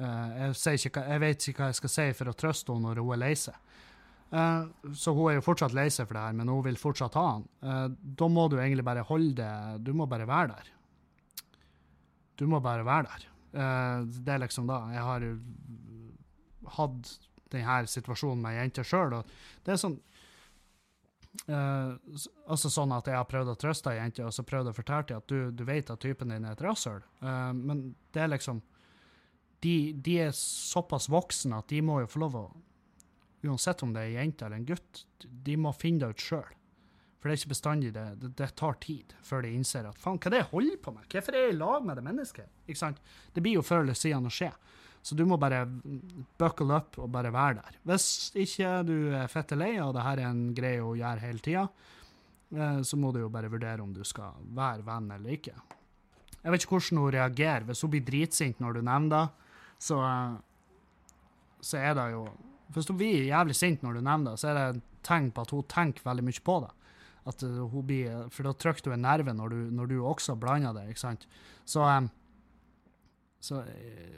jeg, ikke, jeg, vet ikke hva jeg skal si for å trøste henne når hun er lei seg. Uh, så hun er jo fortsatt lei seg for det her, men hun vil fortsatt ha han. Uh, da må du egentlig bare holde det Du må bare være der. Du må bare være der. det er liksom da. Jeg har hatt denne situasjonen med jenter sjøl, og det er sånn Uh, altså sånn at jeg har prøvd å trøste ei jente og så prøvd å fortelle til at du, du vet at typen din er et rasshøl, uh, men det er liksom de, de, er såpass voksne at de må jo få lov å Uansett om det er ei jente eller en gutt, de må finne det ut sjøl. For det er ikke bestandig det, det, det, tar tid før de innser at faen, hva er det jeg holder på med? Hvorfor er jeg i lag med det mennesket? Ikke sant? Det blir jo før eller siden å skje. Så du må bare buckle up og bare være der. Hvis ikke du er fette lei, og det her er en greie å gjøre hele tida, eh, så må du jo bare vurdere om du skal være venn eller ikke. Jeg vet ikke hvordan hun reagerer. Hvis hun blir dritsint når du nevner det, så, eh, så er det jo Hvis hun blir jævlig sint når du nevner det, så er det et tegn på at hun tenker veldig mye på det. At uh, hun blir, For da trykker du en nerve når du, når du også blander det. ikke sant? Så, um, så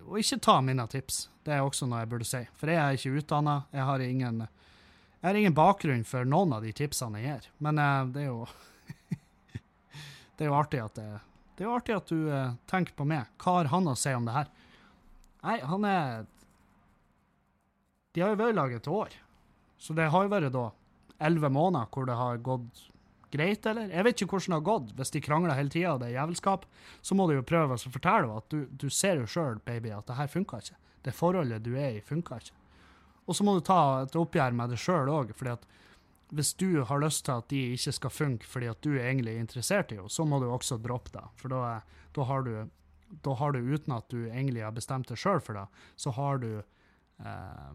Og ikke ta mine tips. Det er også noe jeg burde si. For jeg er ikke utdanna. Jeg har ingen jeg har ingen bakgrunn for noen av de tipsene jeg gir. Men det er jo *laughs* Det er jo artig at det, det er jo artig at du tenker på meg. Hva har han å si om det her? Nei, han er De har jo vært i lag et år. Så det har jo vært da elleve måneder hvor det har gått greit, eller? Jeg vet ikke hvordan det har gått. Hvis de krangler hele tida og det er jævelskap, så må du jo prøve å fortelle at du, du ser jo sjøl, baby, at det her funka ikke. Det forholdet du er i, funka ikke. Og så må du ta et oppgjør med det sjøl òg, fordi at hvis du har lyst til at de ikke skal funke fordi at du er egentlig interessert i henne, så må du også droppe det. For da, da, har du, da har du, uten at du egentlig har bestemt det sjøl for det, så har du eh,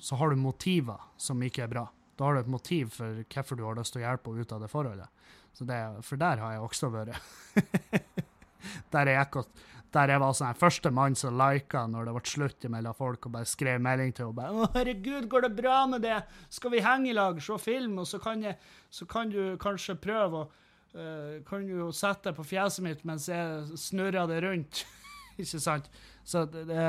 så har du motiver som ikke er bra. Da har du et motiv for hvorfor du har lyst til å hjelpe henne ut av det forholdet. Det, for der har jeg også vært. *laughs* der, jeg, der jeg var sånn første mann som lika når det ble slutt mellom folk, og bare skrev melding til henne. 'Å, herregud, går det bra med det? Skal vi henge i lag, se film?' Og så kan, jeg, så kan du kanskje prøve å Kan du sette deg på fjeset mitt mens jeg snurrer det rundt. *laughs* ikke sant? Så det, det,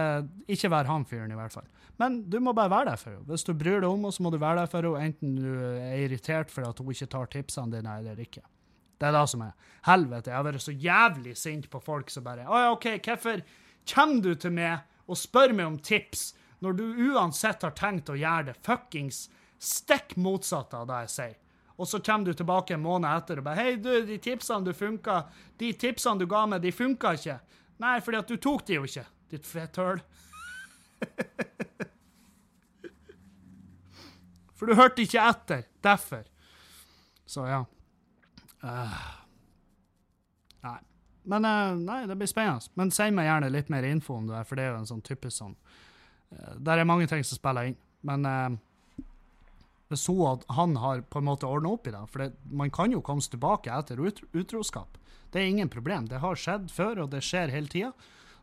ikke vær han fyren, i hvert fall. Men du må bare være der for henne. Hvis du bryr deg om henne, så må du være der for henne, enten du er irritert for at hun ikke tar tipsene dine eller ikke. Det er det som er. Helvete, jeg har vært så jævlig sint på folk som bare Å ja, OK, hvorfor kommer du til meg og spør meg om tips når du uansett har tenkt å gjøre det fuckings stikk motsatte av det jeg sier? Og så kommer du tilbake en måned etter og bare Hei, du, de tipsene du funka, de tipsene du ga meg, de funka ikke. Nei, fordi at du tok de jo ikke, ditt fetthøl. *laughs* For du hørte ikke etter. Derfor. Så ja. Uh, nei. Men uh, nei, det blir spennende. Men si meg gjerne litt mer info om det, for det er jo en sånn typisk sånn uh, Der er mange ting som spiller inn. Men hvis hun, han har på en måte ordna opp i det For det, man kan jo komme tilbake etter ut, utroskap. Det er ingen problem. Det har skjedd før, og det skjer hele tida.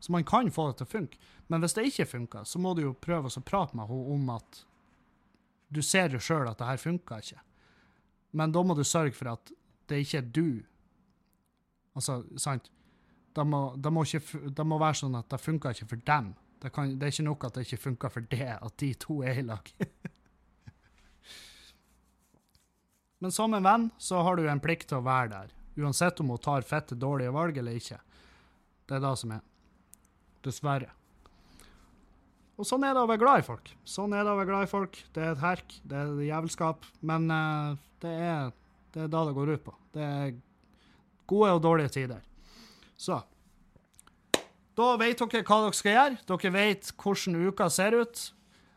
Så man kan få det til å funke. Men hvis det ikke funker, så må du jo prøve å prate med henne om at du ser jo sjøl at det her funka ikke. Men da må du sørge for at det ikke er du. Altså, sant? Det må, det må, det må være sånn at det funka ikke for dem. Det, kan, det, er ikke nok at det ikke funka for det, at de to er i lag. *laughs* Men som en venn så har du en plikt til å være der, uansett om hun tar fette dårlige valg eller ikke. Det er det som er. Dessverre. Og sånn er det å være glad i folk. Sånn er det å være glad i folk. Det er et herk, det er jævelskap, men uh, det, er, det er da det går ut på. Det er gode og dårlige tider. Så Da vet dere hva dere skal gjøre. Dere vet hvordan uka ser ut.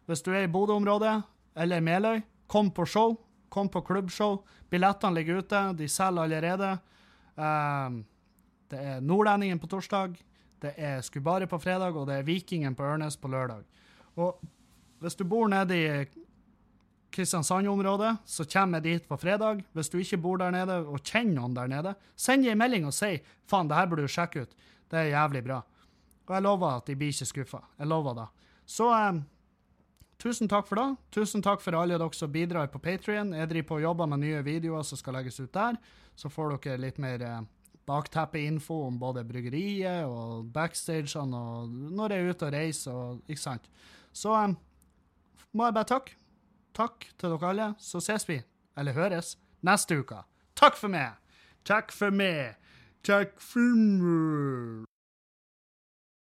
Hvis du er i Bodø-området eller Meløy, kom på show. Kom på klubbshow. Billettene ligger ute, de selger allerede. Um, det er Nordlendingen på torsdag. Det er Skubari på fredag, og det er Vikingen på Ørnes på lørdag. Og hvis du bor nede i Kristiansand-området, så kommer jeg dit på fredag. Hvis du ikke bor der nede og kjenner noen der nede, send ei melding og si faen, det her burde du sjekke ut. Det er jævlig bra. Og jeg lover at de blir ikke skuffa. Jeg lover det. Så eh, tusen takk for det. Tusen takk for alle dere som bidrar på Patrion. Jeg driver på og jobber med nye videoer som skal legges ut der. Så får dere litt mer eh, bakteppeinfo om både bryggeriet og backstagene og når jeg er ute og reiser og Ikke sant. Så um, må jeg bare takke. Takk til dere alle. Så ses vi, eller høres, neste uke. Takk for meg! Takk for meg! Takk for meg!